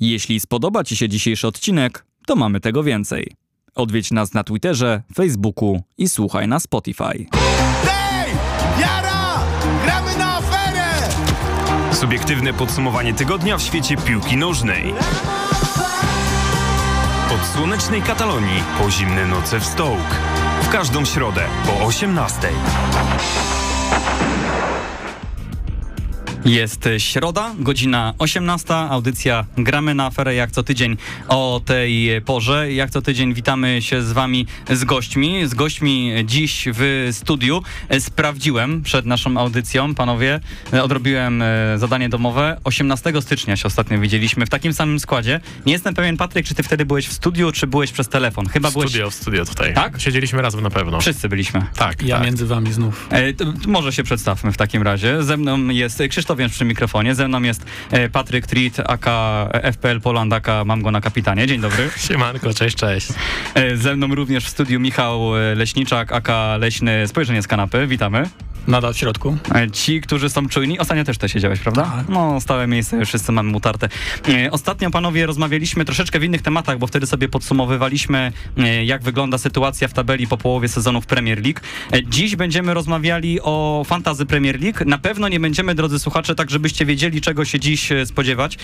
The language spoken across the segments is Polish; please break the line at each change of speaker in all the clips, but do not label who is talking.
Jeśli spodoba Ci się dzisiejszy odcinek, to mamy tego więcej. Odwiedź nas na Twitterze, Facebooku i słuchaj na Spotify.
Hej! Jara! Gramy na aferę!
Subiektywne podsumowanie tygodnia w świecie piłki nożnej. Od słonecznej Katalonii po zimne noce w Stołk. W każdą środę po 18.
Jest środa, godzina 18, audycja Gramy na aferę jak co tydzień o tej porze. Jak co tydzień witamy się z wami z gośćmi. Z gośćmi dziś w studiu. Sprawdziłem przed naszą audycją, panowie, odrobiłem e, zadanie domowe. 18 stycznia się ostatnio widzieliśmy w takim samym składzie. Nie jestem pewien, Patryk, czy ty wtedy byłeś w studiu, czy byłeś przez telefon? Chyba byłeś...
Studio, studio tutaj.
Tak?
Siedzieliśmy razem na pewno.
Wszyscy byliśmy.
Tak,
Ja
tak.
między wami znów.
E, to może się przedstawmy w takim razie. Ze mną jest Krzysztof Jęcz przy mikrofonie, ze mną jest e, Patryk Treat, aka FPL Poland, aka mam go na kapitanie. Dzień dobry.
Siemanko, cześć, cześć.
E, ze mną również w studiu Michał e, Leśniczak, aka Leśny Spojrzenie z kanapy. Witamy.
Nadal w środku.
E, Ci, którzy są czujni, ostatnio też to siedziałeś, prawda?
Tak.
No, stałe miejsce, wszyscy mamy utarte. E, Ostatnio, panowie, rozmawialiśmy troszeczkę w innych tematach, bo wtedy sobie podsumowywaliśmy, e, jak wygląda sytuacja w tabeli po połowie sezonu w Premier League. Dziś będziemy rozmawiali o fantazy Premier League. Na pewno nie będziemy, drodzy słuchacze, tak żebyście wiedzieli, czego się dziś spodziewać.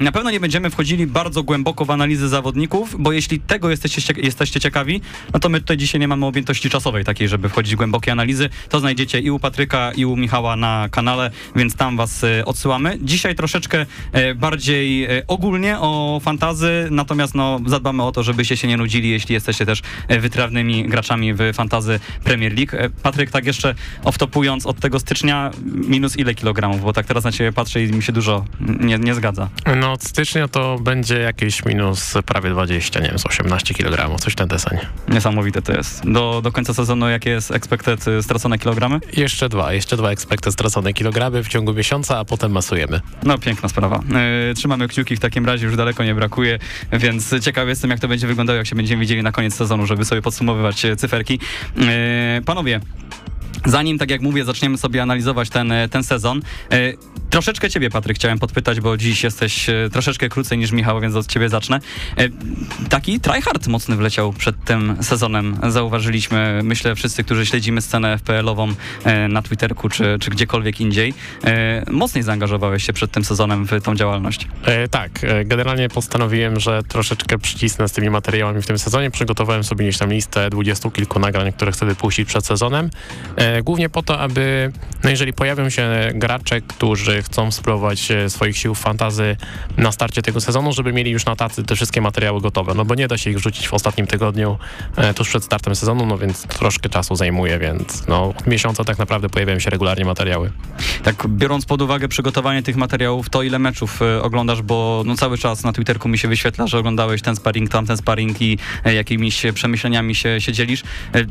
Na pewno nie będziemy wchodzili bardzo głęboko w analizy zawodników, bo jeśli tego jesteście, cie- jesteście ciekawi, no to my tutaj dzisiaj nie mamy objętości czasowej takiej, żeby wchodzić w głębokie analizy. To znajdziecie i u Patryka, i u Michała na kanale, więc tam was e, odsyłamy. Dzisiaj troszeczkę e, bardziej e, ogólnie o fantazy, natomiast no, zadbamy o to, żebyście się nie nudzili, jeśli jesteście też wytrawnymi graczami w fantazy Premier League. Patryk, tak jeszcze off-topując od tego stycznia, minus ile kilogramów? Bo tak teraz na ciebie patrzę i mi się dużo nie, nie zgadza.
No od stycznia to będzie jakieś minus prawie 20, nie wiem, z 18 kg, coś ten deseń.
Niesamowite to jest. Do, do końca sezonu jakie jest expected stracone kilogramy?
Jeszcze dwa, jeszcze dwa expected stracone kilogramy w ciągu miesiąca, a potem masujemy.
No, piękna sprawa. Yy, trzymamy kciuki w takim razie, już daleko nie brakuje, więc ciekaw jestem, jak to będzie wyglądało, jak się będziemy widzieli na koniec sezonu, żeby sobie podsumowywać e, cyferki. Yy, panowie, Zanim, tak jak mówię, zaczniemy sobie analizować ten, e, ten sezon, e, troszeczkę ciebie, Patryk, chciałem podpytać, bo dziś jesteś e, troszeczkę krócej niż Michał, więc od ciebie zacznę. Taki tryhard mocny wleciał przed tym sezonem, zauważyliśmy, myślę, wszyscy, którzy śledzimy scenę FPL-ową na Twitterku czy, czy gdziekolwiek indziej. Mocniej zaangażowałeś się przed tym sezonem w tą działalność.
E, tak, generalnie postanowiłem, że troszeczkę przycisnę z tymi materiałami w tym sezonie. Przygotowałem sobie gdzieś tam listę dwudziestu kilku nagrań, które chcę wypuścić przed sezonem. E, głównie po to, aby, no jeżeli pojawią się gracze, którzy chcą spróbować e, swoich sił w fantazy na starcie tego sezonu, żeby mieli już na tacy te wszystkie materiały gotowe, no bo nie da się ich wrzucić w ostatnim tygodniu e, tuż przed startem sezonu, no więc troszkę czasu zajmuje, więc no od miesiąca tak naprawdę pojawiają się regularnie materiały.
Tak, biorąc pod uwagę przygotowanie tych materiałów, to ile meczów e, oglądasz, bo no, cały czas na Twitterku mi się wyświetla, że oglądałeś ten sparring, tamten sparring i e, jakimiś przemyśleniami się, się dzielisz. E,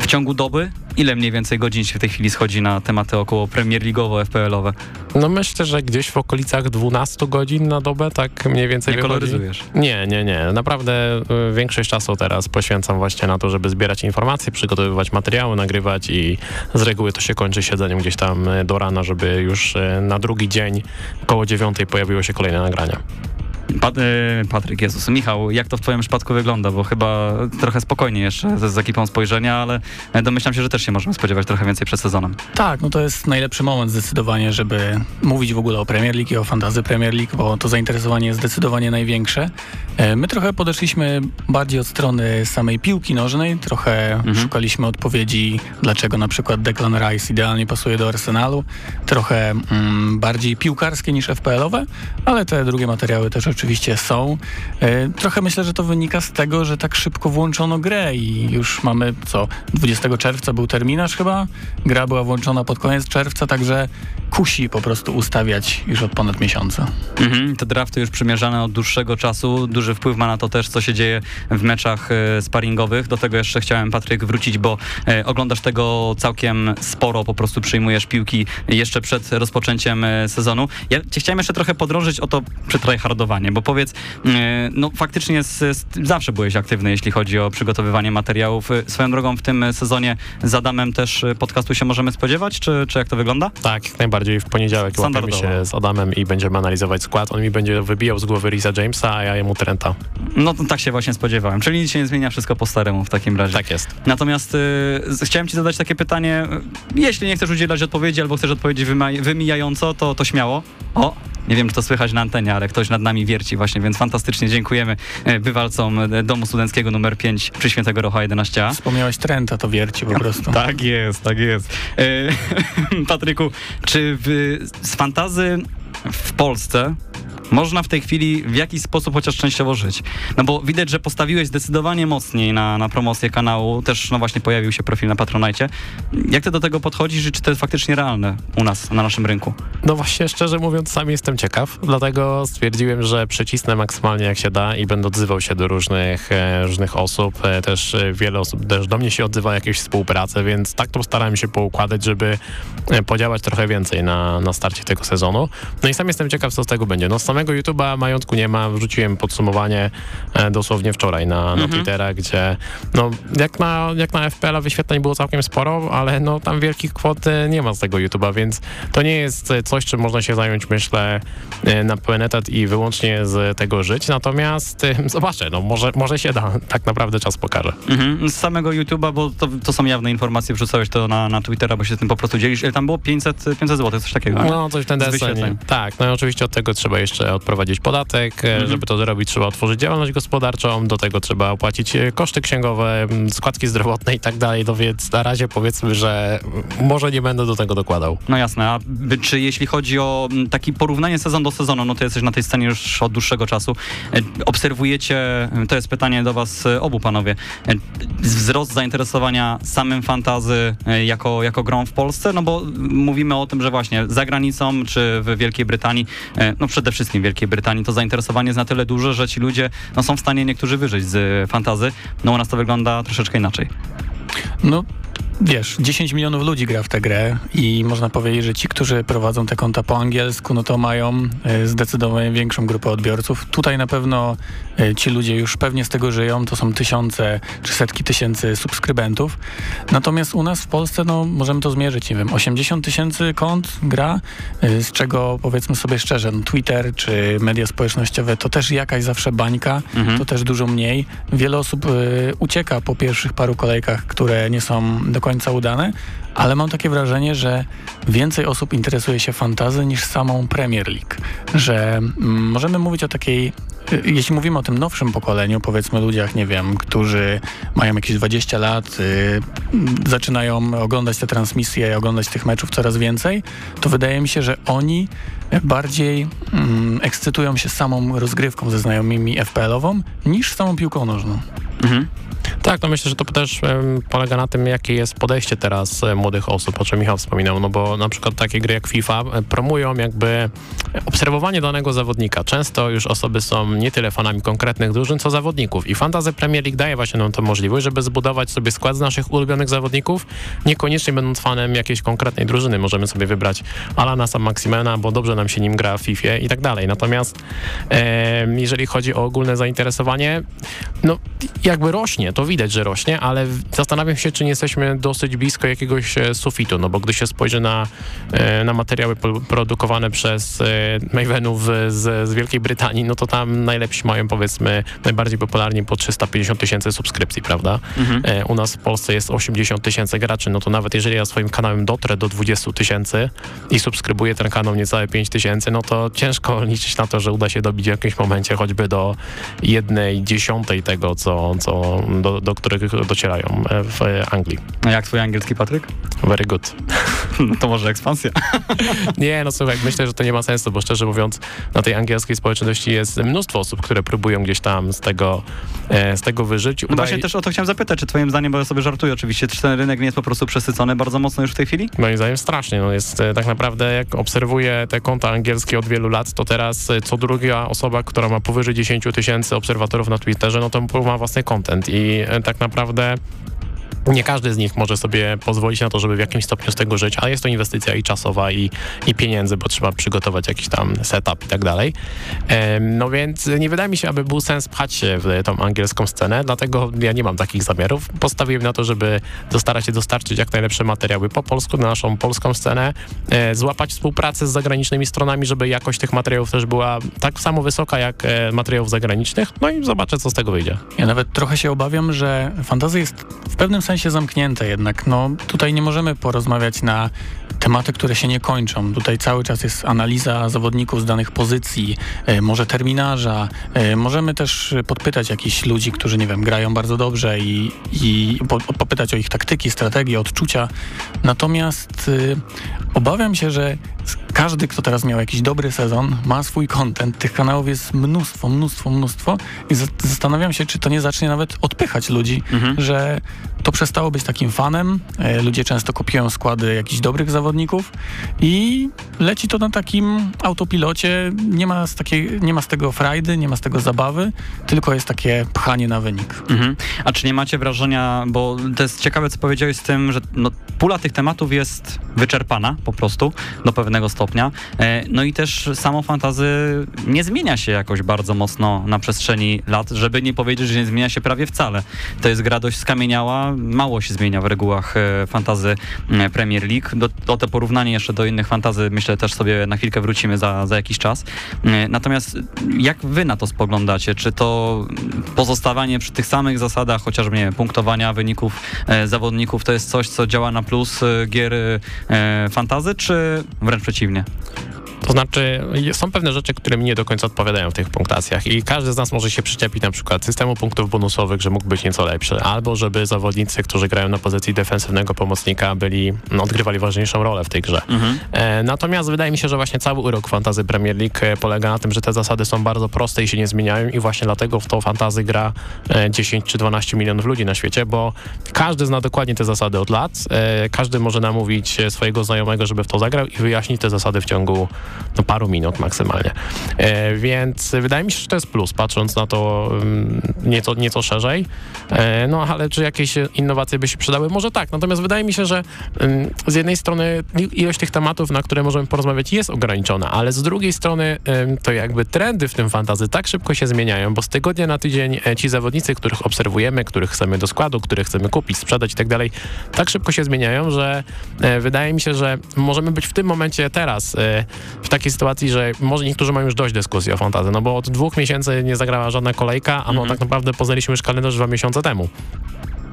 w ciągu doby ile mniej więcej godzin się w tej chwili schodzi na tematy około Premier League'owe, FPL-owe?
No myślę, że gdzieś w okolicach 12 godzin na dobę, tak mniej więcej
Nie
wychodzi.
koloryzujesz.
Nie, nie, nie. Naprawdę y, większość czasu teraz poświęcam właśnie na to, żeby zbierać informacje, przygotowywać materiały, nagrywać i z reguły to się kończy siedzeniem gdzieś tam y, do rana, żeby już y, na drugi dzień koło dziewiątej pojawiły się kolejne nagrania.
Pat, e, Patryk, Jezus, Michał, jak to w twoim przypadku wygląda? Bo chyba trochę spokojniej jeszcze z, z ekipą spojrzenia, ale e, domyślam się, że też się możemy spodziewać trochę więcej przed sezonem.
Tak, no to jest najlepszy moment zdecydowanie, żeby mówić w ogóle o Premier League i o fantazy Premier League, bo to zainteresowanie jest zdecydowanie największe. E, My trochę podeszliśmy bardziej od strony samej piłki nożnej, trochę szukaliśmy odpowiedzi, dlaczego na przykład Declan Rice idealnie pasuje do Arsenalu, trochę mm, bardziej piłkarskie niż FPL-owe, ale te drugie materiały też oczywiście są. E, Trochę myślę, że to wynika z tego, że tak szybko włączono grę i już mamy, co, 20 czerwca był terminarz chyba, gra była włączona pod koniec czerwca, także kusi po prostu ustawiać już od ponad miesiąca.
Mhm, te drafty już przymierzane od dłuższego czasu, duży wpływ ma na to też, co się dzieje w meczach e, sparingowych. Do tego jeszcze chciałem, Patryk, wrócić, bo e, oglądasz tego całkiem sporo, po prostu przyjmujesz piłki jeszcze przed rozpoczęciem sezonu. Ja cię chciałem jeszcze trochę podrążyć o to bo powiedz, e, no faktycznie z, z, zawsze byłeś aktywny, jeśli chodzi o przygotowywanie materiałów. E, Swoją drogą w tym sezonie z Adamem też e, podcastu się możemy spodziewać, czy, czy jak to wygląda?
Tak, jak najbardziej w poniedziałek łapiemy się z Adamem i będziemy analizować skład. On mi będzie wybijał z głowy Risa Jamesa, a ja jemu Trenta.
No tak się właśnie spodziewałem, czyli nic się nie zmienia, wszystko po staremu w takim razie.
Tak jest.
Natomiast y, chciałem ci zadać takie pytanie, y, jeśli nie chcesz udzielać odpowiedzi albo chcesz odpowiedzieć wyma- wymijająco, to, to śmiało. O, nie wiem, czy to słychać na antenie, ale ktoś nad nami wierci właśnie, więc fantastycznie dziękujemy y, bywalcom y, Domu Studenckiego numer 5 przy Świętego Rocha 11a.
Wspomniałeś Trenta, to wierci po prostu.
Tak jest, tak jest. E, Patryku, czy w, z fantazy w Polsce można w tej chwili w jakiś sposób chociaż częściowo żyć? No bo widać, że postawiłeś zdecydowanie mocniej na, na promocję kanału, też no właśnie pojawił się profil na Patronite. Jak ty do tego podchodzisz i czy to jest faktycznie realne u nas, na naszym rynku?
No właśnie, szczerze mówiąc, sam jestem ciekaw, dlatego stwierdziłem, że przycisnę maksymalnie jak się da i będę odzywał się do różnych, e, różnych osób. E, też e, wiele osób też do mnie się odzywa jakieś współpracę, więc tak to starałem się poukładać, żeby podziałać trochę więcej na, na starcie tego sezonu. No i sam jestem ciekaw, co z tego będzie. No z samego YouTube'a majątku nie ma, wrzuciłem podsumowanie e, dosłownie wczoraj na, na Twittera, gdzie no jak na, jak na FPL-a wyświetleń było całkiem sporo, ale no tam wielkich kwot e, nie ma z tego YouTube'a, więc to nie jest coś, czym można się zająć, myślę, e, na pełen etat i wyłącznie z tego żyć. Natomiast e, zobaczę, no może, może się da. Tak naprawdę czas pokaże.
Mhm. Z samego YouTube'a, bo to, to są jawne informacje, wrzucałeś to na, na Twittera, bo się z tym po prostu dzielisz. Tam było? 500, 500 zł, coś takiego.
No, coś w ten deseń. Tak, no i oczywiście od tego trzeba jeszcze odprowadzić podatek. E,
Mhm.
Żeby to zrobić, trzeba otworzyć działalność gospodarczą, do tego trzeba opłacić e, koszty księgowe, składki zdrowotne i tak dalej. No więc na razie powiedzmy, że może nie będę do tego dokładał.
No jasne, a czy jeśli chodzi o mm, taki porównanie sezon do sezonu, no to jesteś na tej scenie już od dłuższego czasu, e, obserwujecie, to jest pytanie do was obu panowie, wzrost zainteresowania samym fantazy jako, jako grą w Polsce, no bo mówimy o tym, że właśnie za granicą czy w Wielkiej Brytanii, no przede wszystkim w Wielkiej Brytanii, to zainteresowanie jest na tyle duże, że ci ludzie no, są w stanie niektórzy wyżyć z fantazy, no u nas to wygląda troszeczkę inaczej.
No, wiesz, 10 milionów ludzi gra w tę grę i można powiedzieć, że ci, którzy prowadzą te konta po angielsku, no to mają e, zdecydowanie większą grupę odbiorców. Tutaj na pewno e, ci ludzie już pewnie z tego żyją, to są tysiące czy setki tysięcy subskrybentów. Natomiast u nas w Polsce, no możemy to zmierzyć, nie wiem, 80 tysięcy kont gra, e, z czego powiedzmy sobie szczerze, no, Twitter czy media społecznościowe to też jakaś zawsze bańka,
Mhm.
to też dużo mniej. Wiele osób y, ucieka po pierwszych paru kolejkach, które nie są do końca udane, ale mam takie wrażenie, że więcej osób interesuje się fantazy niż samą Premier League. Że mm, możemy mówić o takiej, y, jeśli mówimy o tym nowszym pokoleniu, powiedzmy ludziach, nie wiem, którzy mają jakieś 20 lat, y, zaczynają oglądać te transmisje, oglądać tych meczów coraz więcej, to wydaje mi się, że oni bardziej mm, ekscytują się samą rozgrywką ze znajomymi FPL-ową niż samą piłką nożną.
Mhm.
Tak, no myślę, że to też polega na tym, jakie jest podejście teraz e, młodych osób, o czym Michał wspominał, no bo na przykład takie gry jak FIFA e, promują jakby obserwowanie danego zawodnika. Często już osoby są nie tyle fanami konkretnych drużyn, co zawodników i Fantasy Premier League daje właśnie nam tę możliwość, żeby zbudować sobie skład z naszych ulubionych zawodników, niekoniecznie będąc fanem jakiejś konkretnej drużyny. Możemy sobie wybrać Alana Sam Maximena, bo dobrze nam się nim gra w FIFA i tak dalej. Natomiast em, jeżeli chodzi o ogólne zainteresowanie, no jakby rośnie, to widać, że rośnie, ale zastanawiam się, czy nie jesteśmy dosyć blisko jakiegoś e, sufitu, no bo gdy się spojrzy na, e, na materiały produkowane przez e, Mavenów z, z Wielkiej Brytanii, no to tam najlepsi mają powiedzmy najbardziej popularni po 350 tysięcy subskrypcji, prawda?
Mhm.
U nas w Polsce jest 80 tysięcy graczy, no to nawet jeżeli ja swoim kanałem dotrę do 20 tysięcy i subskrybuję ten kanał niecałe 5 tysięcy, no to ciężko liczyć na to, że uda się dobić w jakimś momencie choćby do jednej dziesiątej tego, co, co do, do których docierają e, w Anglii.
A jak twój angielski, Patryk?
Very good.
No to może ekspansja.
Nie, no słuchaj, myślę, że to nie ma sensu, bo szczerze mówiąc, na tej angielskiej społeczności jest mnóstwo osób, które próbują gdzieś tam z tego, e, z tego wyżyć.
No właśnie też o to chciałem zapytać, czy twoim zdaniem, bo ja sobie żartuję oczywiście, czy ten rynek nie jest po prostu przesycony bardzo mocno już w tej chwili?
Moim zdaniem strasznie. No jest e, tak naprawdę, jak obserwuję te konta angielskie od wielu lat, to teraz e, co druga osoba, która ma powyżej 10 tysięcy obserwatorów na Twitterze, no to ma własny content i e, tak naprawdę nie każdy z nich może sobie pozwolić na to, żeby w jakimś stopniu z tego żyć, a jest to inwestycja i czasowa, i, i pieniędzy, bo trzeba przygotować jakiś tam setup i tak dalej. No więc nie wydaje mi się, aby był sens pchać się w tą angielską scenę, dlatego ja nie mam takich zamiarów. Postawiłem na to, żeby starać się dostarczyć jak najlepsze materiały po polsku na naszą polską scenę, e, złapać współpracę z zagranicznymi stronami, żeby jakość tych materiałów też była tak samo wysoka jak e, materiałów zagranicznych, no i zobaczę, co z tego wyjdzie.
Ja nawet trochę się obawiam, że fantazja jest w pewnym sensie zamknięte jednak. No, tutaj nie możemy porozmawiać na tematy, które się nie kończą. Tutaj cały czas jest analiza zawodników z danych pozycji, e, może terminarza. E, możemy też podpytać jakichś ludzi, którzy, nie wiem, grają bardzo dobrze i, i po, popytać o ich taktyki, strategie, odczucia. Natomiast e, obawiam się, że każdy, kto teraz miał jakiś dobry sezon, ma swój content. Tych kanałów jest mnóstwo, mnóstwo, mnóstwo i za- zastanawiam się, czy to nie zacznie nawet odpychać ludzi, że to przestało być takim fanem. E, ludzie często kopiują składy jakichś dobrych zawodników i leci to na takim autopilocie. Nie ma, z takiej, nie ma z tego frajdy, nie ma z tego zabawy, tylko jest takie pchanie na wynik.
Mhm. A czy nie macie wrażenia, bo to jest ciekawe, co powiedziałeś z tym, że no, pula tych tematów jest wyczerpana po prostu do pewnego stopnia. E, No i też samo fantazy nie zmienia się jakoś bardzo mocno na przestrzeni lat, żeby nie powiedzieć, że nie zmienia się prawie wcale. To jest gra dość skamieniała, mało się zmienia w regułach e, fantazy e, Premier League. Do, o te porównanie jeszcze do innych fantazy myślę też sobie na chwilkę wrócimy za, za jakiś czas. E, Natomiast jak wy na to spoglądacie? Czy to pozostawanie przy tych samych zasadach, chociażby nie wiem, punktowania wyników zawodników, to jest coś, co działa na plus gier fantazy, czy wręcz przeciwnie?
To znaczy, są pewne rzeczy, które mi nie do końca odpowiadają w tych punktacjach i każdy z nas może się przyczepić na przykład systemu punktów bonusowych, że mógł być nieco lepszy, albo żeby zawodnicy, którzy grają na pozycji defensywnego pomocnika byli, no, odgrywali ważniejszą rolę w tej grze. E, natomiast wydaje mi się, że właśnie cały urok fantazy Premier League e, polega na tym, że te zasady są bardzo proste i się nie zmieniają i właśnie dlatego w to fantazy gra e, 10 czy 12 milionów ludzi na świecie, bo każdy zna dokładnie te zasady od lat, e, każdy może namówić e, swojego znajomego, żeby w to zagrał i wyjaśnić te zasady w ciągu no, paru minut maksymalnie. E, więc wydaje mi się, że to jest plus, patrząc na to mm, nieco, nieco szerzej. E, no ale czy jakieś innowacje by się przydały? Może tak, natomiast wydaje mi się, że mm, z jednej strony ilość tych tematów, na które możemy porozmawiać jest ograniczona, ale z drugiej strony to jakby trendy w tym fantazy tak szybko się zmieniają, bo z tygodnia na tydzień e, ci zawodnicy, których obserwujemy, których chcemy do składu, których chcemy kupić, sprzedać i tak dalej, tak szybko się zmieniają, że e, wydaje mi się, że możemy być w tym momencie teraz e, w takiej sytuacji, że może niektórzy mają już dość dyskusji o fantazy, no bo od dwóch miesięcy nie zagrała żadna kolejka, a no tak naprawdę poznaliśmy już kalendarz dwa miesiące temu.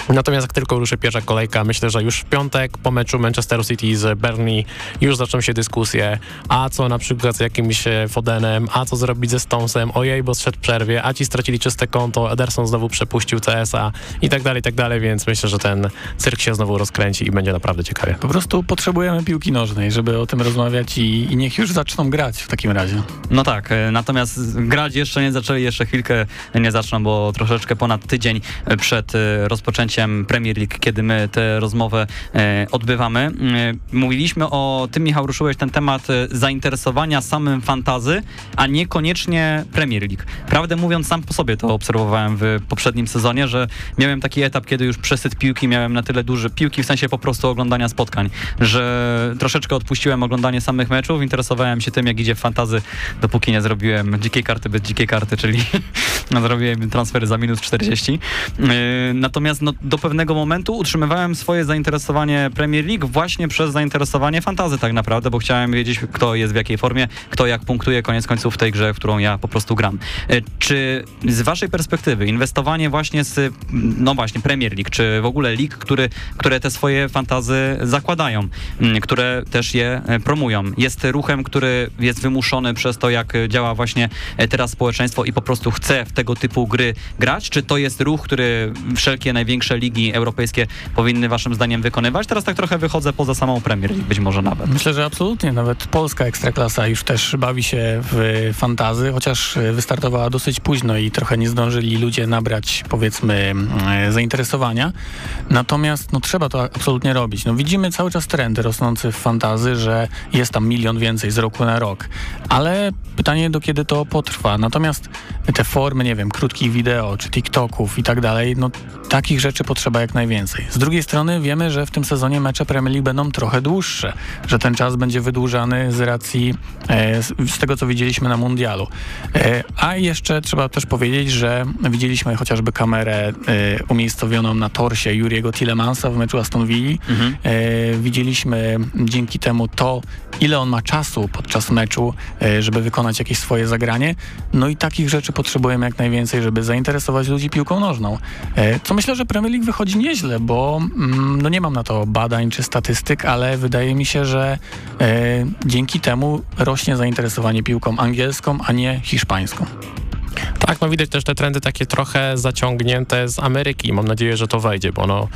Natomiast jak tylko ruszy pierwsza kolejka, myślę, że już w piątek po meczu Manchester City z Burnley już zaczną się dyskusje, a co na przykład z jakimś e, Fodenem, a co zrobić ze Stonesem, ojej, bo zszedł przerwie, a ci stracili czyste konto, Ederson znowu przepuścił CS-a i tak dalej, i tak dalej, więc myślę, że ten cyrk się znowu rozkręci i będzie naprawdę ciekawie.
Po prostu potrzebujemy piłki nożnej, żeby o tym rozmawiać i, i niech już zaczną grać w takim razie.
No tak, e, natomiast grać jeszcze nie zaczęli, jeszcze chwilkę nie zaczną, bo troszeczkę ponad tydzień przed e, rozpoczęciem Premier League, kiedy my tę rozmowę e, odbywamy. E, Mówiliśmy o tym, Michał, ruszyłeś ten temat e, zainteresowania samym fantazy, a niekoniecznie Premier League. Prawdę mówiąc, sam po sobie to obserwowałem w poprzednim sezonie, że miałem taki etap, kiedy już przesyt piłki miałem na tyle duży, piłki w sensie po prostu oglądania spotkań, że troszeczkę odpuściłem oglądanie samych meczów, interesowałem się tym, jak idzie w fantazy, dopóki nie zrobiłem dzikiej karty bez dzikiej karty, czyli no, zrobiłem transfery za minus 40. Yy, Natomiast no, do pewnego momentu utrzymywałem swoje zainteresowanie Premier League właśnie przez zainteresowanie fantazy tak naprawdę, bo chciałem wiedzieć, kto jest w jakiej formie, kto jak punktuje koniec końców w tej grze, w którą ja po prostu gram. Yy, Czy z waszej perspektywy inwestowanie właśnie z, no właśnie, Premier League, czy w ogóle lig, który, które te swoje fantazy zakładają, które też je e, promują, jest ruchem, który jest wymuszony przez to, jak e, działa właśnie e, teraz społeczeństwo i po prostu chce w tego typu gry grać? Czy to jest ruch, który wszelkie największe ligi europejskie powinny waszym zdaniem wykonywać? Teraz tak trochę wychodzę poza samą Premier League, być może nawet.
Myślę, że absolutnie. Nawet polska ekstraklasa już też bawi się w fantazy, chociaż wystartowała dosyć późno i trochę nie zdążyli ludzie nabrać, powiedzmy, e, zainteresowania. Natomiast no, trzeba to absolutnie robić. No, widzimy cały czas trendy rosnące w fantazy, że jest tam milion więcej z roku na rok. Ale pytanie, do kiedy to potrwa. Natomiast te formy, nie wiem, krótkich wideo czy TikToków i tak dalej, no takich rzeczy potrzeba jak najwięcej. Z drugiej strony wiemy, że w tym sezonie mecze Premier League będą trochę dłuższe, że ten czas będzie wydłużany z racji e, z, tego, co widzieliśmy na mundialu. E, a jeszcze trzeba też powiedzieć, że widzieliśmy chociażby kamerę e, umiejscowioną na torsie Juriego Tillemansa w meczu Aston Villa.
Mhm.
E, widzieliśmy dzięki temu to, ile on ma czasu podczas meczu, e, żeby wykonać jakieś swoje zagranie. No i takich rzeczy potrzebujemy jak najwięcej, żeby zainteresować ludzi piłką nożną. E, co myślę, że Premier League wychodzi nieźle, bo mm, no nie mam na to badań czy statystyk, ale wydaje mi się, że e, dzięki temu rośnie zainteresowanie piłką angielską, a nie hiszpańską.
Tak, no widać też te trendy takie trochę zaciągnięte z Ameryki. Mam nadzieję, że to wejdzie, bo no,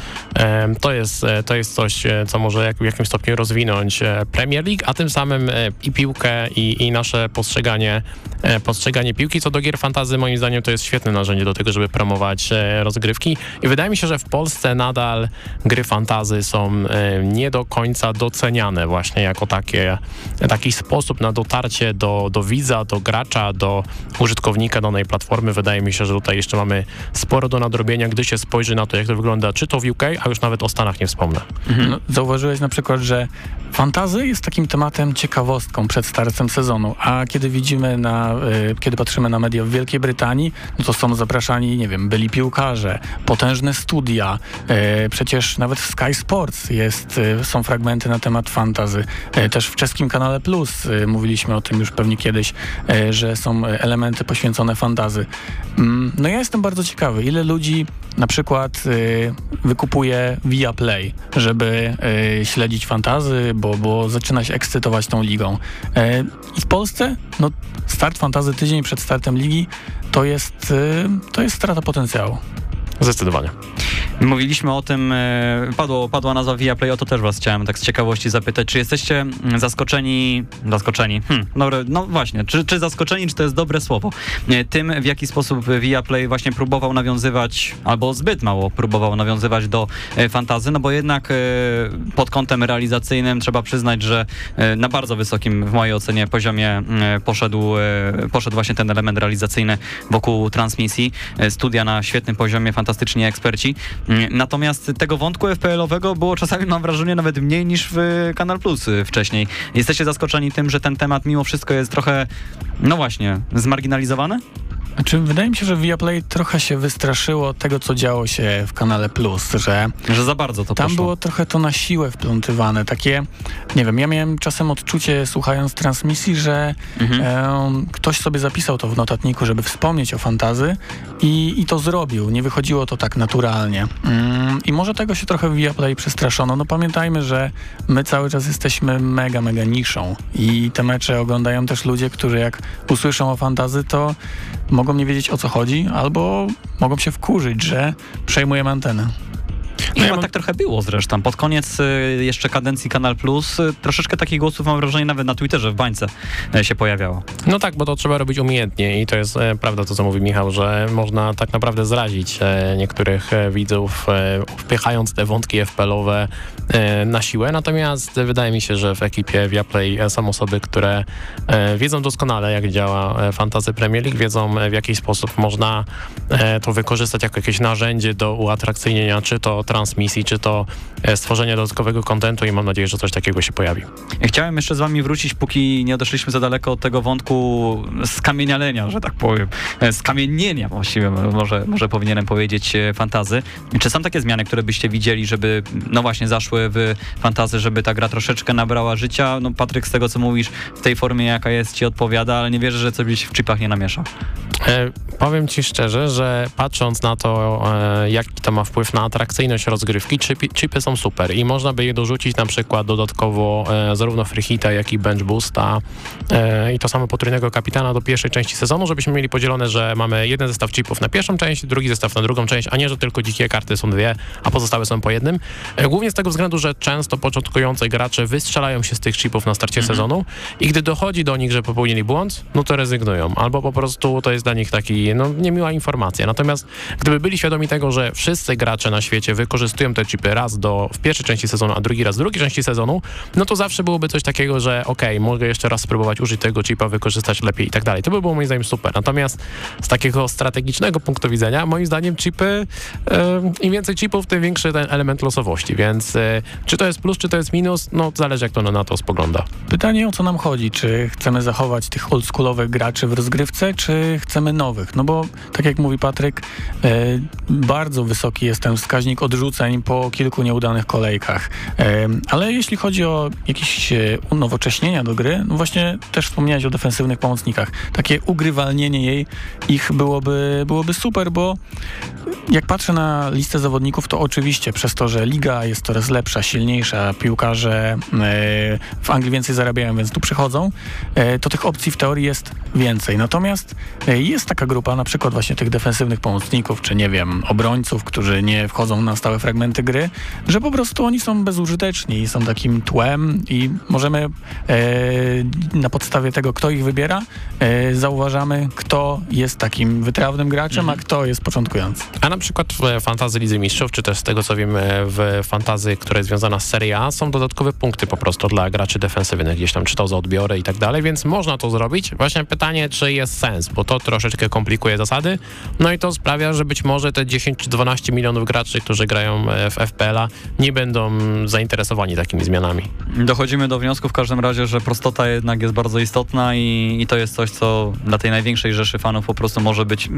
to, jest, e, to jest coś, e, co może jak, w jakimś stopniu rozwinąć e, Premier League, a tym samym i piłkę, i, i nasze postrzeganie, postrzeganie piłki. Co do gier fantazy, moim zdaniem to jest świetne narzędzie do tego, żeby promować rozgrywki. I wydaje mi się, że w Polsce nadal gry fantazy są nie do końca doceniane właśnie jako takie, taki sposób na dotarcie do, do widza, do gracza, do użytkownika danej platformy. Wydaje mi się, że tutaj jeszcze mamy sporo do nadrobienia, gdy się spojrzy na to, jak to wygląda, czy to w UK, a już nawet o Stanach nie wspomnę.
No, zauważyłeś na przykład, że fantazy jest takim tematem ciekawostką przed startem sezonu, a kiedy widzimy na, y, kiedy patrzymy na media w Wielkiej Brytanii, no to są zapraszani, nie wiem, byli piłkarze, potężne studia, y, przecież nawet w Sky Sports jest, y, są fragmenty na temat fantazy. Też w czeskim kanale Plus y, mówiliśmy o tym już pewnie kiedyś, y, że są y, elementy poświęcone fantazy. Mm, no ja jestem bardzo ciekawy, ile ludzi na przykład y, wykupuje via Play, żeby y, śledzić fantazy, bo, bo zaczyna się ekscytować tą ligą. E, I w Polsce no, start fantazy tydzień przed startem ligi to jest, y, to jest strata potencjału.
Zdecydowanie.
Mówiliśmy o tym, e, padło, padła nazwa Viaplay, o to też was chciałem tak z ciekawości zapytać, czy jesteście mm, zaskoczeni, zaskoczeni, dobre, no właśnie, czy, czy zaskoczeni, czy to jest dobre słowo, e, tym w jaki sposób Viaplay właśnie próbował nawiązywać, albo zbyt mało próbował nawiązywać do e, fantazy, no bo jednak pod kątem realizacyjnym trzeba przyznać, że na bardzo wysokim w mojej ocenie poziomie e, poszedł, poszedł właśnie ten element realizacyjny wokół transmisji, studia na świetnym poziomie, fantastyczni eksperci. Natomiast tego wątku FPL-owego było czasami, mam wrażenie, nawet mniej niż w Kanal Plus wcześniej. Jesteście zaskoczeni tym, że ten temat mimo wszystko jest trochę, no właśnie, zmarginalizowany?
Znaczy, wydaje mi się, że Viaplay trochę się wystraszyło tego, co działo się w kanale Plus, że
Że za bardzo to
Tam
poszło.
było trochę to na siłę wplątywane, takie, nie wiem, ja miałem czasem odczucie słuchając transmisji, że
Mhm.
em, ktoś sobie zapisał to w notatniku, żeby wspomnieć o fantazy i, i to zrobił, nie wychodziło to tak naturalnie. Mm, I może tego się trochę w Viaplay przestraszono, no pamiętajmy, że my cały czas jesteśmy mega, mega niszą i te mecze oglądają też ludzie, którzy jak usłyszą o fantazy, to mogą nie wiedzieć o co chodzi, albo mogą się wkurzyć, że przejmujemy antenę.
I chyba tak trochę było zresztą. Pod koniec y, jeszcze kadencji Kanal Plus y, troszeczkę takich głosów mam wrażenie nawet na Twitterze w bańce y, się pojawiało.
No tak, bo to trzeba robić umiejętnie i to jest prawda to, co mówi Michał, że można tak naprawdę zrazić niektórych widzów, wpychając te wątki FPL-owe na siłę. Natomiast wydaje mi się, że w ekipie Viaplay są osoby, które wiedzą doskonale, jak działa Fantasy Premier League, wiedzą w jaki sposób można to wykorzystać jako jakieś narzędzie do uatrakcyjnienia, czy to transmisji, czy to e, stworzenia dodatkowego kontentu i mam nadzieję, że coś takiego się pojawi.
Chciałem jeszcze z wami wrócić, póki nie odeszliśmy za daleko od tego wątku skamienialenia, że tak powiem. E, Skamiennienia właściwie, może, może powinienem powiedzieć, e, fantazy. Czy są takie zmiany, które byście widzieli, żeby, no właśnie, zaszły w fantazy, żeby ta gra troszeczkę nabrała życia? No Patryk, z tego co mówisz, w tej formie, jaka jest, ci odpowiada, ale nie wierzę, że coś byś w chipach nie namieszał.
E, powiem ci szczerze, że patrząc na to, e, jaki to ma wpływ na atrakcyjność rozgrywki, chipy, chipy są super i można by je dorzucić na przykład dodatkowo e, zarówno free hita, jak i bench boosta e, i to samo potrójnego kapitana do pierwszej części sezonu, żebyśmy mieli podzielone, że mamy jeden zestaw chipów na pierwszą część, drugi zestaw na drugą część, a nie, że tylko dzikie karty są dwie, a pozostałe są po jednym. E, głównie z tego względu, że często początkujący gracze wystrzelają się z tych chipów na starcie sezonu i gdy dochodzi do nich, że popełnili błąd, no to rezygnują. Albo po prostu to jest dla nich taki, no niemiła informacja. Natomiast gdyby byli świadomi tego, że wszyscy gracze na świecie wykorzystują te chipy raz do, w pierwszej części sezonu, a drugi raz w drugiej części sezonu, no to zawsze byłoby coś takiego, że okej, mogę jeszcze raz spróbować użyć tego chipa, wykorzystać lepiej i tak dalej. To by było moim zdaniem super. Natomiast z takiego strategicznego punktu widzenia, moim zdaniem chipy, e, im więcej chipów, tym większy ten element losowości, więc e, czy to jest plus, czy to jest minus, no zależy jak to na to spogląda.
Pytanie o co nam chodzi? Czy chcemy zachować tych oldschoolowych graczy w rozgrywce, czy chcemy nowych? No bo tak jak mówi Patryk, e, bardzo wysoki jest ten wskaźnik odrzuceń po kilku nieudanych kolejkach. Ale jeśli chodzi o jakieś e, unowocześnienia do gry, no właśnie też wspomniałeś o defensywnych pomocnikach. Takie ugrywalnienie jej ich byłoby, byłoby super, bo jak patrzę na listę zawodników, to oczywiście przez to, że liga jest coraz lepsza, silniejsza, piłkarze e, w Anglii więcej zarabiają, więc tu przychodzą, e, to tych opcji w teorii jest więcej. Natomiast jest taka grupa, na przykład właśnie tych defensywnych pomocników, czy nie wiem, obrońców, którzy nie wchodzą na stałe fragmenty gry, że po prostu oni są bezużyteczni i są takim tłem i możemy e, na podstawie tego, kto ich wybiera, e, zauważamy, kto jest takim wytrawnym graczem, a kto jest początkujący.
A na przykład w fantazy Lidzy Mistrzów, czy też z tego co wiemy w fantazy, która jest związana z Serie A, są dodatkowe punkty po prostu dla graczy defensywnych, gdzieś tam czy to za odbiory i tak dalej, więc można to zrobić. Właśnie pytanie, czy jest sens, bo to troszeczkę komplikuje zasady, no i to sprawia, że być może te 10 czy 12 milionów graczy, którzy grają e, w FPL-a, nie będą zainteresowani takimi zmianami.
Dochodzimy do wniosku w każdym razie, że prostota jednak jest bardzo istotna i, i to jest coś, co dla tej największej rzeszy fanów po prostu może być,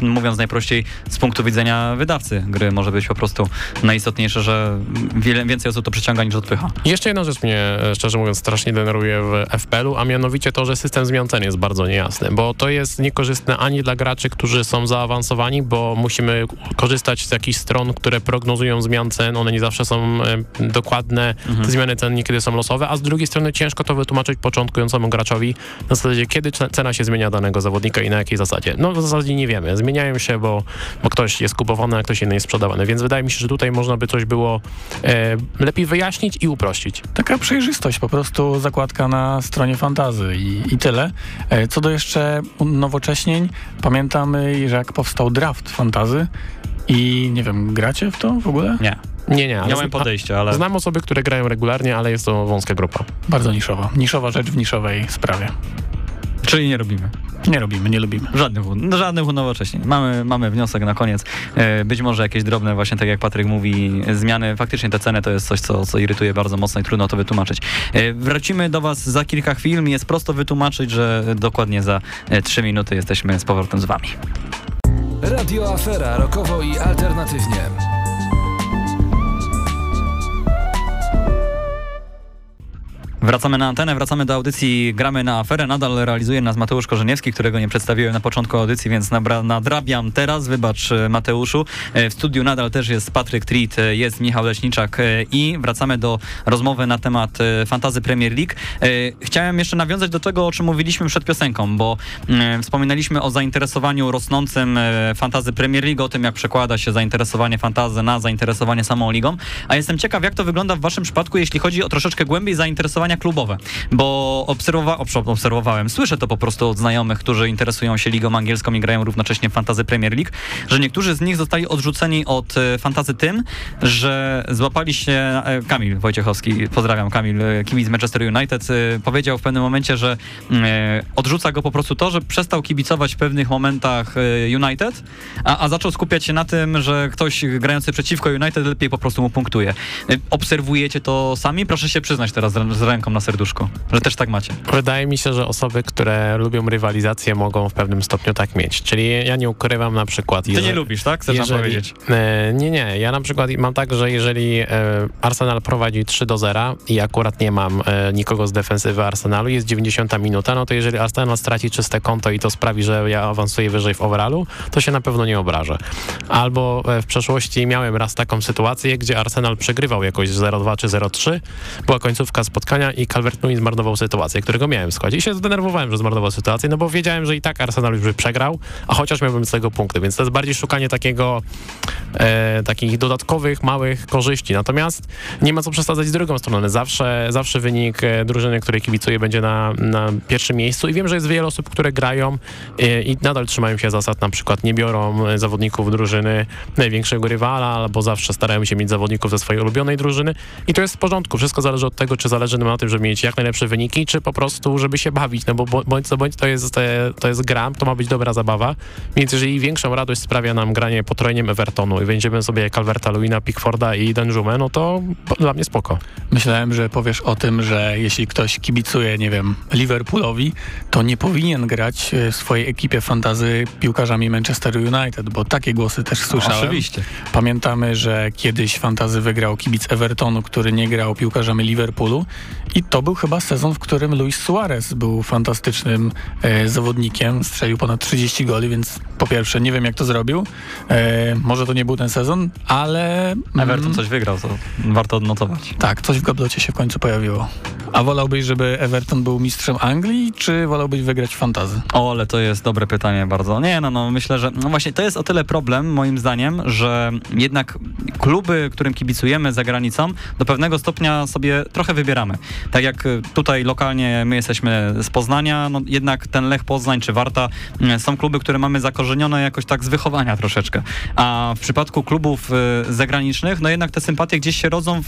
mówiąc najprościej, z punktu widzenia wydawcy gry może być po prostu najistotniejsze, że wiele, więcej osób to przyciąga niż odpycha.
Jeszcze jedna rzecz mnie, e, szczerze mówiąc, strasznie denerwuje w FPL-u, a mianowicie to, że system zmian cen jest bardzo niejasny, bo to jest niekorzystne ani dla graczy, którzy są zaawansowani, bo musimy korzystać z jakichś stron, które prognozują zmian cen, one nie zawsze są e, dokładne, te zmiany cen niekiedy są losowe, a z drugiej strony ciężko to wytłumaczyć początkującemu graczowi na zasadzie, kiedy ce- cena się zmienia danego zawodnika i na jakiej zasadzie. No w zasadzie nie wiemy, zmieniają się, bo, bo ktoś jest kupowany, a ktoś inny jest sprzedawany, więc wydaje mi się, że tutaj można by coś było e, lepiej wyjaśnić i uprościć.
Taka przejrzystość, po prostu zakładka na stronie fantazy i, i tyle. E, Co do jeszcze nowocześnień, pamiętamy, że jak powstał draft fantazy i nie wiem, gracie w to w ogóle?
Nie,
Nie, nie, ale
nie miałem podejścia, ale
Znam osoby, które grają regularnie, ale jest to wąska grupa.
Bardzo niszowa. Niszowa rzecz w niszowej sprawie.
czyli nie robimy.
Nie robimy, nie lubimy.
Żadnych, un- żadnych unowocześnień. Mamy, mamy wniosek na koniec. E, Być może jakieś drobne, właśnie tak jak Patryk mówi, zmiany. Faktycznie te ceny to jest coś, co, co irytuje bardzo mocno i trudno to wytłumaczyć. E, Wracimy do Was za kilka chwil. Jest prosto wytłumaczyć, że dokładnie za e, trzy minuty jesteśmy z powrotem z Wami.
Radio Afera rokowo i alternatywnie.
Wracamy na antenę, wracamy do audycji Gramy na aferę. Nadal realizuje nas Mateusz Korzeniewski, którego nie przedstawiłem na początku audycji, więc nadrabiam teraz. Wybacz e, Mateuszu. E, W studiu nadal też jest Patryk Treat, e, jest Michał Leśniczak i wracamy do rozmowy na temat Fantazy Premier League. Chciałem jeszcze nawiązać do tego, o czym mówiliśmy przed piosenką, bo mm, wspominaliśmy o zainteresowaniu rosnącym Fantazy Premier League, o tym jak przekłada się zainteresowanie fantazy na zainteresowanie samą ligą, a jestem ciekaw, jak to wygląda w waszym przypadku, jeśli chodzi o troszeczkę głębiej zainteresowania klubowe, bo obserwowa obs- obserwowałem, słyszę to po prostu od znajomych, którzy interesują się ligą angielską i grają równocześnie Fantazy Premier League, że niektórzy z nich zostali odrzuceni od e, fantazy tym, że złapali się, e, Kamil Wojciechowski, pozdrawiam Kamil, e, kibic Manchester United, powiedział w pewnym momencie, że e, odrzuca go po prostu to, że przestał kibicować w pewnych momentach United, a, a zaczął skupiać się na tym, że ktoś grający przeciwko United lepiej po prostu mu punktuje. Obserwujecie to sami? Proszę się przyznać teraz z ręką na serduszku, że też tak macie.
Wydaje mi się, że osoby, które lubią rywalizację mogą w pewnym stopniu tak mieć. Czyli ja nie ukrywam na przykład...
Ty nie lubisz, tak? Chcesz nam powiedzieć?
E, nie, nie. Ja na przykład mam tak, że jeżeli e, Arsenal prowadzi 3 do 0 i akurat nie mam e, nikogo z defensywy Arsenalu, jest 90 minuta, no to jeżeli Arsenal straci czyste konto i to sprawi, że ja awansuję wyżej w overallu, to się na pewno nie obrażę. Albo e, w przeszłości miałem raz taką sytuację, gdzie Arsenal przegrywał jakoś 0-2 czy 0-3, była końcówka spotkania i Calvert-Lewin zmarnował sytuację, którego miałem w składzie i się zdenerwowałem, że zmarnował sytuację, no bo wiedziałem, że i tak Arsenal już by przegrał, a chociaż miałbym z tego punkty, więc to jest bardziej szukanie takiego e, takich dodatkowych, małych korzyści. Natomiast nie ma co przesadzać z drugą stroną. Zawsze, zawsze wynik e, drużyny, której kibicuję, będzie na, na pierwszym miejscu i wiem, że jest wiele osób, które grają e, i nadal trzymają się zasad, na przykład nie biorą e, zawodników drużyny największego rywala, albo zawsze starają się mieć zawodników ze swojej ulubionej drużyny i to jest w porządku. Wszystko zależy od tego, czy zależy nam na tym, żeby mieć jak najlepsze wyniki, czy po prostu, żeby się bawić, no bo bądź co bądź to jest, to jest gra, to ma być dobra zabawa, więc jeżeli większą radość sprawia nam granie potrojeniem Evertonu i będziemy sobie Calverta, Luina, Pickforda i Denjumę, no to dla mnie spoko.
Myślałem, że powiesz o tym, że jeśli ktoś kibicuje, nie wiem, Liverpoolowi, to nie powinien grać e, w swojej ekipie fantazy piłkarzami Manchester United, bo takie głosy też słyszałem.
Oczywiście.
Pamiętamy, że kiedyś fantazy wygrał kibic Evertonu, który nie grał piłkarzami Liverpoolu i to był chyba sezon, w którym Luis Suarez był fantastycznym e, zawodnikiem, strzelił ponad 30 goli, więc po pierwsze nie wiem jak to zrobił, e, może to nie był ten sezon, ale... mm,
Everton coś wygrał, to warto odnotować.
tak, coś w gablocie się w końcu pojawiło. A wolałbyś, żeby Everton był mistrzem Anglii, czy wolałbyś wygrać fantazy?
O, ale to jest dobre pytanie bardzo. Nie, no, no myślę, że no właśnie to jest o tyle problem, moim zdaniem, że jednak kluby, którym kibicujemy za granicą, do pewnego stopnia sobie trochę wybieramy. Tak jak tutaj lokalnie my jesteśmy z Poznania, no jednak ten Lech Poznań czy Warta y, są kluby, które mamy zakorzenione jakoś tak z wychowania troszeczkę. A w przypadku klubów y, zagranicznych, no jednak te sympatie gdzieś się rodzą w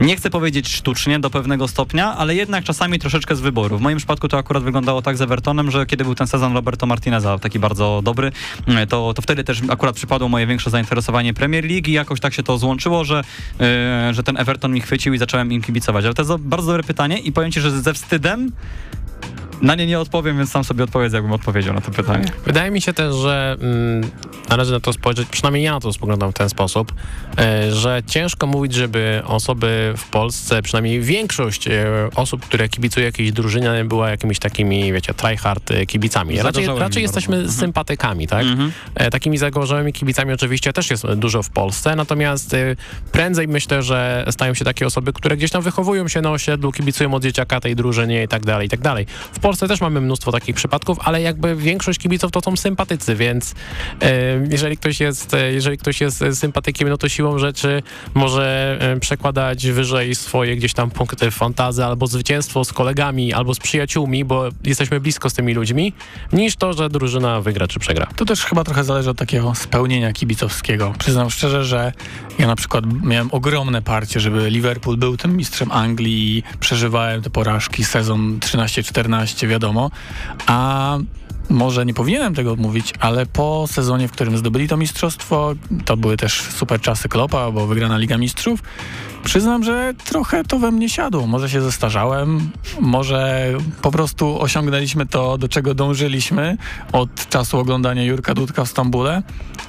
nie chcę powiedzieć sztucznie do pewnego stopnia, ale jednak czasami troszeczkę z wyboru. W moim przypadku to akurat wyglądało tak z Evertonem, że kiedy był ten sezon Roberto Martineza, taki bardzo dobry, mm, to, to wtedy też akurat przypadło moje większe zainteresowanie Premier League i jakoś tak się to złączyło, że, yy, że ten Everton mi chwycił i zacząłem im kibicować. Ale to jest bardzo dobre pytanie i powiem ci, że ze wstydem na nie nie odpowiem, więc sam sobie odpowiedzę, jakbym odpowiedział na to pytanie.
Wydaje mi się też, że mm, należy na to spojrzeć, przynajmniej ja na to spoglądam w ten sposób, e, że ciężko mówić, żeby osoby w Polsce, przynajmniej większość e, osób, które kibicuje jakiejś drużynie, była jakimiś takimi, wiecie, tryhard e, kibicami. Raczej, raczej jesteśmy
bardzo. Mhm.
sympatykami, tak?
Mhm.
E, Takimi zagorzałymi kibicami oczywiście też jest dużo w Polsce, natomiast prędzej myślę, że stają się takie osoby, które gdzieś tam wychowują się na osiedlu, kibicują od dzieciaka tej drużynie i tak dalej, i tak dalej. W Polsce też mamy mnóstwo takich przypadków, ale jakby większość kibiców to są sympatycy, więc e, jeżeli ktoś jest, e, jeżeli ktoś jest sympatykiem, no to siłą rzeczy może e, przekładać wyżej swoje gdzieś tam punkty fantazy albo zwycięstwo z kolegami, albo z przyjaciółmi, bo jesteśmy blisko z tymi ludźmi, niż to, że drużyna wygra czy przegra.
To też chyba trochę zależy od takiego spełnienia kibicowskiego. Przyznam szczerze, że ja na przykład miałem ogromne parcie, żeby Liverpool był tym mistrzem Anglii i przeżywałem te porażki, sezon 13-14, wiadomo, a może nie powinienem tego mówić, ale po sezonie, w którym zdobyli to mistrzostwo, to były też super czasy Klopa, bo wygrana Liga Mistrzów, przyznam, że trochę to we mnie siadło. Może się zestarzałem, może po prostu osiągnęliśmy to, do czego dążyliśmy od czasu oglądania Jurka Dudka w Stambule,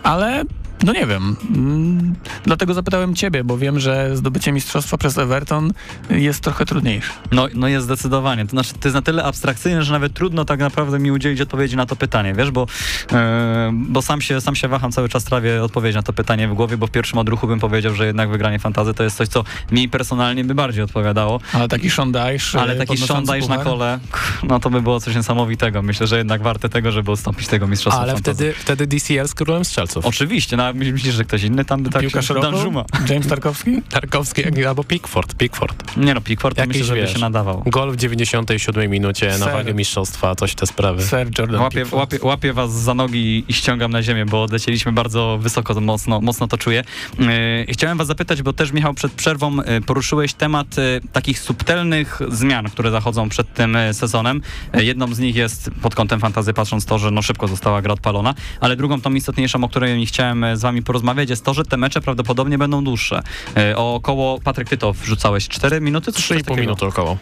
ale no nie wiem. Mm, Dlatego zapytałem ciebie, bo wiem, że zdobycie mistrzostwa przez Everton jest trochę trudniejsze.
No, no jest zdecydowanie. To znaczy, to jest na tyle abstrakcyjne, że nawet trudno tak naprawdę mi udzielić odpowiedzi na to pytanie, wiesz, bo, e, bo sam, się, sam się waham cały czas trawię odpowiedź na to pytanie w głowie, bo w pierwszym odruchu bym powiedział, że jednak wygranie fantazy to jest coś, co mi personalnie by bardziej odpowiadało.
Ale taki szondajsz...
Ale taki szondajsz na kole, no to by było coś niesamowitego. Myślę, że jednak warte tego, żeby odstąpić tego mistrzostwa
Ale wtedy, wtedy DCL z królem strzelców.
Oczywiście, no a myślisz, że ktoś inny tam by tak
Piłka
się? Danżuma.
James Tarkowski?
Tarkowski albo Pickford. Pickford.
Nie no, Pickford to
Jakiś,
myślę, że by
wiesz,
się nadawał.
Gol w 97 minucie na
Ser.
wagę mistrzostwa, coś te sprawy.
Sir Jordan
Łapię, łapię, łapię was za nogi i ściągam na ziemię, bo odlecieliśmy bardzo wysoko, to mocno, mocno to czuję. Yy, chciałem was zapytać, bo też Michał przed przerwą yy, poruszyłeś temat yy, takich subtelnych zmian, które zachodzą przed tym yy, sezonem. Yy, jedną z nich jest pod kątem fantazy patrząc to, że no szybko została gra odpalona, ale drugą tą istotniejszą, o której chciałem z wami porozmawiać, jest to, że te mecze prawdopodobnie będą dłuższe. E, O około, Patryk, ty to wrzucałeś 4 minuty? Coś
3,5
takiego?
minuty około.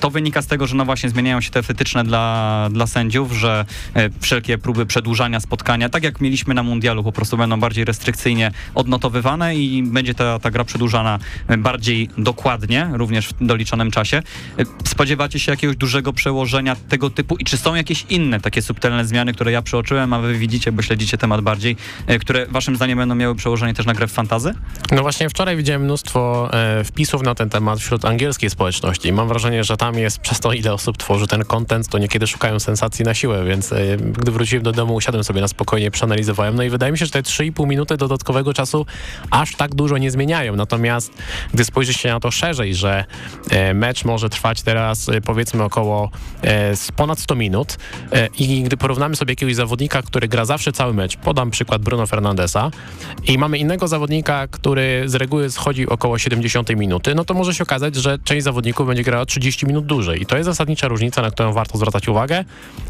To wynika z tego, że no właśnie zmieniają się te wytyczne dla, dla sędziów, że e, wszelkie próby przedłużania spotkania, tak jak mieliśmy na mundialu, po prostu będą bardziej restrykcyjnie odnotowywane i będzie ta, ta gra przedłużana e, bardziej dokładnie, również w doliczonym czasie. E, Spodziewacie się jakiegoś dużego przełożenia tego typu i czy są jakieś inne takie subtelne zmiany, które ja przeoczyłem, a wy widzicie, bo śledzicie temat bardziej, e, które waszym zdaniem będą miały przełożenie też na grę w fantazy?
No właśnie wczoraj widziałem mnóstwo e, wpisów na ten temat wśród angielskiej społeczności mam wrażenie, że tam jest przez to, ile osób tworzy ten content, to niekiedy szukają sensacji na siłę, więc e, gdy wróciłem do domu, usiadłem sobie na spokojnie, przeanalizowałem, no i wydaje mi się, że te 3,5 minuty dodatkowego czasu aż tak dużo nie zmieniają. Natomiast gdy spojrzy się na to szerzej, że e, mecz może trwać teraz e, powiedzmy około e, ponad 100 minut e, i gdy porównamy sobie jakiegoś zawodnika, który gra zawsze cały mecz, podam przykład Bruno Fernandesa i mamy innego zawodnika, który z reguły schodzi około 70 minuty, no to może się okazać, że część zawodników będzie grała 30 minut dłużej i to jest zasadnicza różnica, na którą warto zwracać uwagę.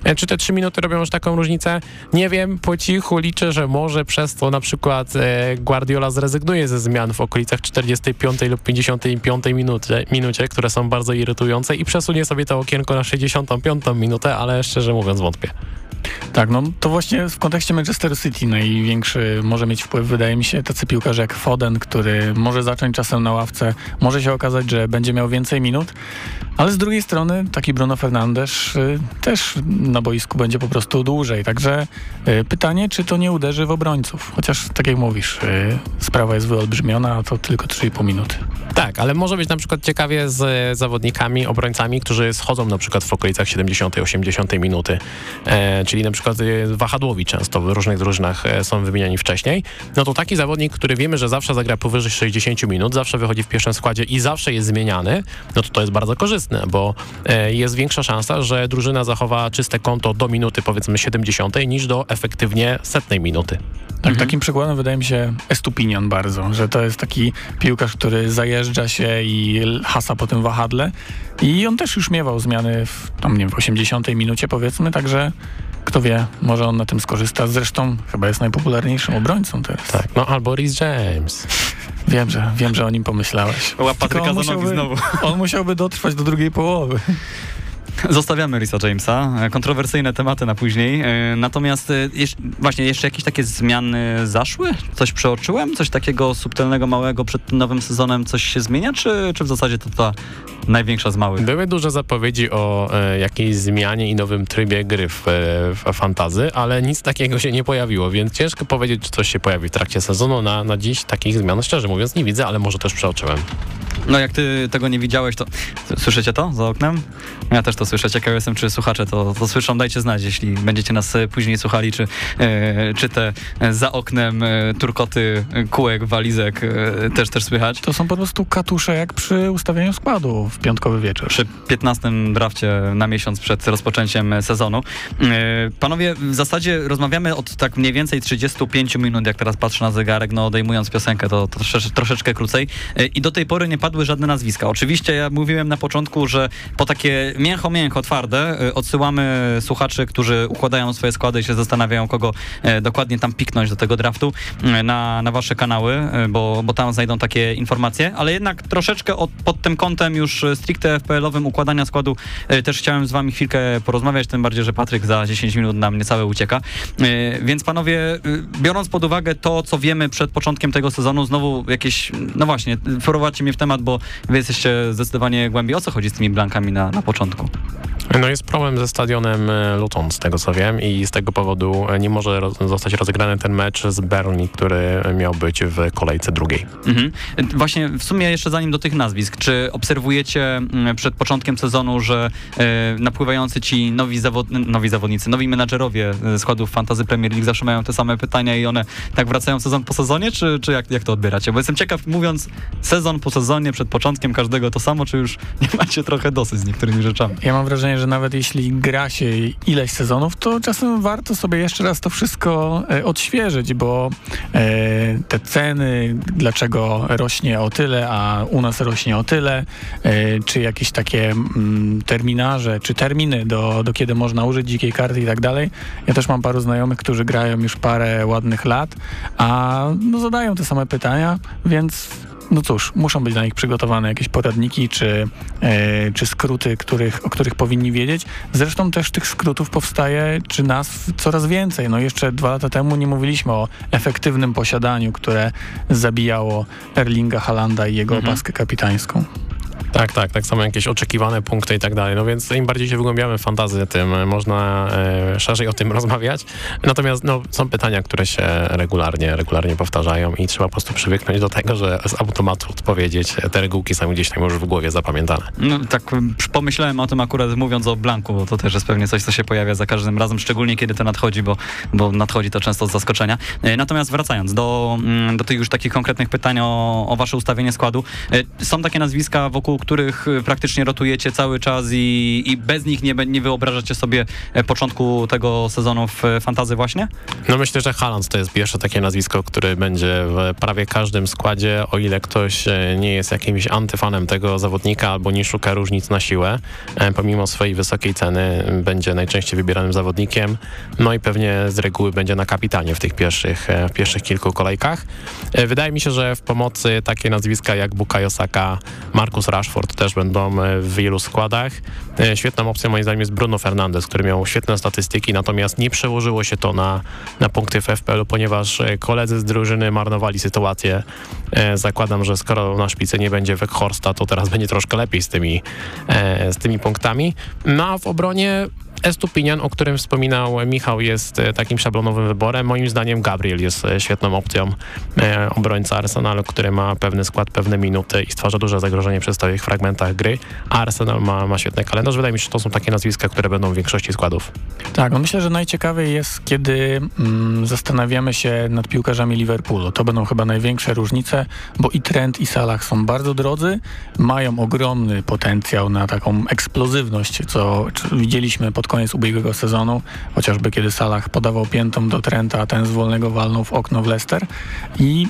E, Czy te 3 minuty robią już taką różnicę? Nie wiem, po cichu liczę, że może przez to na przykład e, Guardiola zrezygnuje ze zmian w okolicach 45 lub 55 minucie, minucie, które są bardzo irytujące i przesunie sobie to okienko na 65 minutę, ale szczerze mówiąc wątpię.
Tak, no to właśnie w kontekście Manchester City największy może mieć wpływ, wydaje mi się, tacy piłkarze jak Foden, który może zacząć czasem na ławce, może się okazać, że będzie miał więcej minut, ale z drugiej strony taki Bruno Fernandes y, też na boisku będzie po prostu dłużej, także y, pytanie, czy to nie uderzy w obrońców, chociaż tak jak mówisz, y, sprawa jest wyolbrzymiona, a to tylko 3,5 minuty.
Tak, ale może być na przykład ciekawie z zawodnikami, obrońcami, którzy schodzą na przykład w okolicach 70-80 minuty, e, czyli na przykład wahadłowi często w różnych drużynach e, są wymieniani wcześniej, no to taki zawodnik, który wiemy, że zawsze zagra powyżej 60 minut, zawsze wychodzi w pierwszym składzie i zawsze jest zmieniany, no to to jest bardzo korzystne, bo e, jest większa szansa, że drużyna zachowa czyste konto do minuty powiedzmy 70 niż do efektywnie setnej minuty.
Tak, takim przykładem wydaje mi się Estupinian bardzo, że to jest taki piłkarz, który zajeżdża się i hasa po tym wahadle i on też już miewał zmiany w, tam, nie wiem, w 80 minucie powiedzmy, także kto wie, może on na tym skorzysta. Zresztą chyba jest najpopularniejszym obrońcą teraz.
Tak, no albo Rhys James.
Wiem, że, wiem, że o nim pomyślałeś.
Łap Patryka
on
za nogi
musiałby-
znowu.
On musiałby dotrwać do drugiej połowy.
Zostawiamy Risa Jamesa. Kontrowersyjne tematy na później. E, Natomiast e, jesz- właśnie jeszcze jakieś takie zmiany zaszły? Coś przeoczyłem? Coś takiego subtelnego, małego przed nowym sezonem? Coś się zmienia? Czy, czy w zasadzie to ta największa z małych?
Były duże zapowiedzi o e, jakiejś zmianie i nowym trybie gry w, e, fantazy, ale nic takiego się nie pojawiło, więc ciężko powiedzieć, czy coś się pojawi w trakcie sezonu. Na, na dziś takich zmian, szczerze mówiąc, nie widzę, ale może też przeoczyłem.
No jak ty tego nie widziałeś, to słyszycie to za oknem? Ja też to słyszę. Ciekaw jestem, czy słuchacze to, to słyszą. Dajcie znać, jeśli będziecie nas później słuchali, czy, e, czy te za oknem e, turkoty kółek, walizek e, też, też słychać.
To są po prostu katusze jak przy ustawianiu składu w piątkowy wieczór.
przy 15 drafcie na miesiąc przed rozpoczęciem sezonu. Panowie, w zasadzie rozmawiamy od tak mniej więcej 35 minut, jak teraz patrzę na zegarek, no odejmując piosenkę, to, to trosze, troszeczkę krócej. I do tej pory nie padły żadne nazwiska. Oczywiście ja mówiłem na początku, że po takie mięcho, mięcho, twarde e, odsyłamy słuchaczy, którzy układają swoje składy i się zastanawiają, kogo e, dokładnie tam piknąć do tego draftu e, na, na wasze kanały, bo, bo tam znajdą takie informacje, ale jednak troszeczkę od, pod tym kątem już stricte FPL-owym układania składu też chciałem z wami chwilkę porozmawiać, tym bardziej, że Patryk za 10 minut nam niecałe ucieka. Więc panowie, biorąc pod uwagę to, co wiemy przed początkiem tego sezonu, znowu jakieś, no właśnie, wprowadźcie mnie w temat, bo wy jesteście zdecydowanie głębiej. O co chodzi z tymi blankami na, na początku?
No jest problem ze stadionem e, Luton, z tego co wiem i z tego powodu e, nie może roz zostać rozegrany ten mecz z Burnley, który miał być w kolejce drugiej.
Mhm. Właśnie w sumie jeszcze zanim do tych nazwisk, czy obserwujecie mm, przed początkiem sezonu, że e, napływający ci nowi, zawod nowi zawodnicy, nowi menadżerowie składów Fantasy Premier League zawsze mają te same pytania i one tak wracają sezon po sezonie, czy, czy jak, jak to odbieracie? Bo jestem ciekaw, mówiąc sezon po sezonie, przed początkiem każdego to samo, czy już nie macie trochę dosyć z niektórymi rzeczami?
Ja mam wrażenie, że nawet jeśli gra się ileś sezonów, to czasem warto sobie jeszcze raz to wszystko e, odświeżyć, bo e, te ceny, dlaczego rośnie o tyle, a u nas rośnie o tyle, e, czy jakieś takie mm, terminarze, czy terminy, do, do kiedy można użyć dzikiej karty i tak dalej. Ja też mam paru znajomych, którzy grają już parę ładnych lat, a no, zadają te same pytania, więc no cóż, muszą być dla nich przygotowane jakieś poradniki czy, e, czy skróty, których, o których powinni wiedzieć. Zresztą też tych skrótów powstaje, czy nazw coraz więcej. No jeszcze dwa lata temu nie mówiliśmy o efektywnym posiadaniu, które zabijało Erlinga Halanda i jego
Mhm.
opaskę kapitańską.
Tak, tak, tak samo jakieś oczekiwane punkty i tak dalej. No więc im bardziej się wygłębiamy w fantazję, tym e, można e, szerzej o tym rozmawiać. Natomiast no, są pytania, które się regularnie, regularnie powtarzają i trzeba po prostu przywyknąć do tego, że z automatu odpowiedzieć. Te regułki są gdzieś tam już w głowie zapamiętane.
No tak pomyślałem o tym akurat mówiąc o Blanku, bo to też jest pewnie coś, co się pojawia za każdym razem, szczególnie kiedy to nadchodzi, bo, bo nadchodzi to często z zaskoczenia. E, Natomiast wracając do, mm, do tych już takich konkretnych pytań o, o wasze ustawienie składu, e, są takie nazwiska, wokół których e, praktycznie rotujecie cały czas i, i bez nich nie, nie wyobrażacie sobie e, początku tego sezonu w e, fantazy właśnie?
No myślę, że Haaland to jest pierwsze takie nazwisko, które będzie w prawie każdym składzie, o ile ktoś e, nie jest jakimś antyfanem tego zawodnika albo nie szuka różnic na siłę, pomimo swojej wysokiej ceny będzie najczęściej wybieranym zawodnikiem, no i pewnie z reguły będzie na kapitanie w tych pierwszych, w pierwszych kilku kolejkach. Wydaje mi się, że w pomocy takie nazwiska jak Bukayo Saka, Marcus Rashford też będą e, w wielu składach. E, Świetną opcją moim zdaniem jest Bruno Fernandes, który miał świetne statystyki, natomiast nie przełożyło się to na, na punkty w FPL-u, ponieważ e, koledzy z drużyny marnowali sytuację. Zakładam, że skoro na szpicy nie będzie Weghorsta, to teraz będzie troszkę lepiej z tymi, z tymi punktami. No a w obronie Estupinian, o którym wspominał Michał, jest e, takim szablonowym wyborem. Moim zdaniem Gabriel jest e, świetną opcją e, obrońca Arsenalu, który ma pewny skład, pewne minuty i stwarza duże zagrożenie przy stałych fragmentach gry. A Arsenal ma, ma świetny kalendarz. Wydaje mi się, że to są takie nazwiska, które będą w większości składów.
Tak, no myślę, że najciekawiej jest, kiedy mm, zastanawiamy się nad piłkarzami Liverpoolu. To będą chyba największe różnice, bo i Trent i Salah są bardzo drodzy, mają ogromny potencjał na taką eksplozywność, co widzieliśmy pod koniec ubiegłego sezonu, chociażby kiedy Salah podawał piętą do Trenta, a ten z wolnego walnął w okno w Leicester i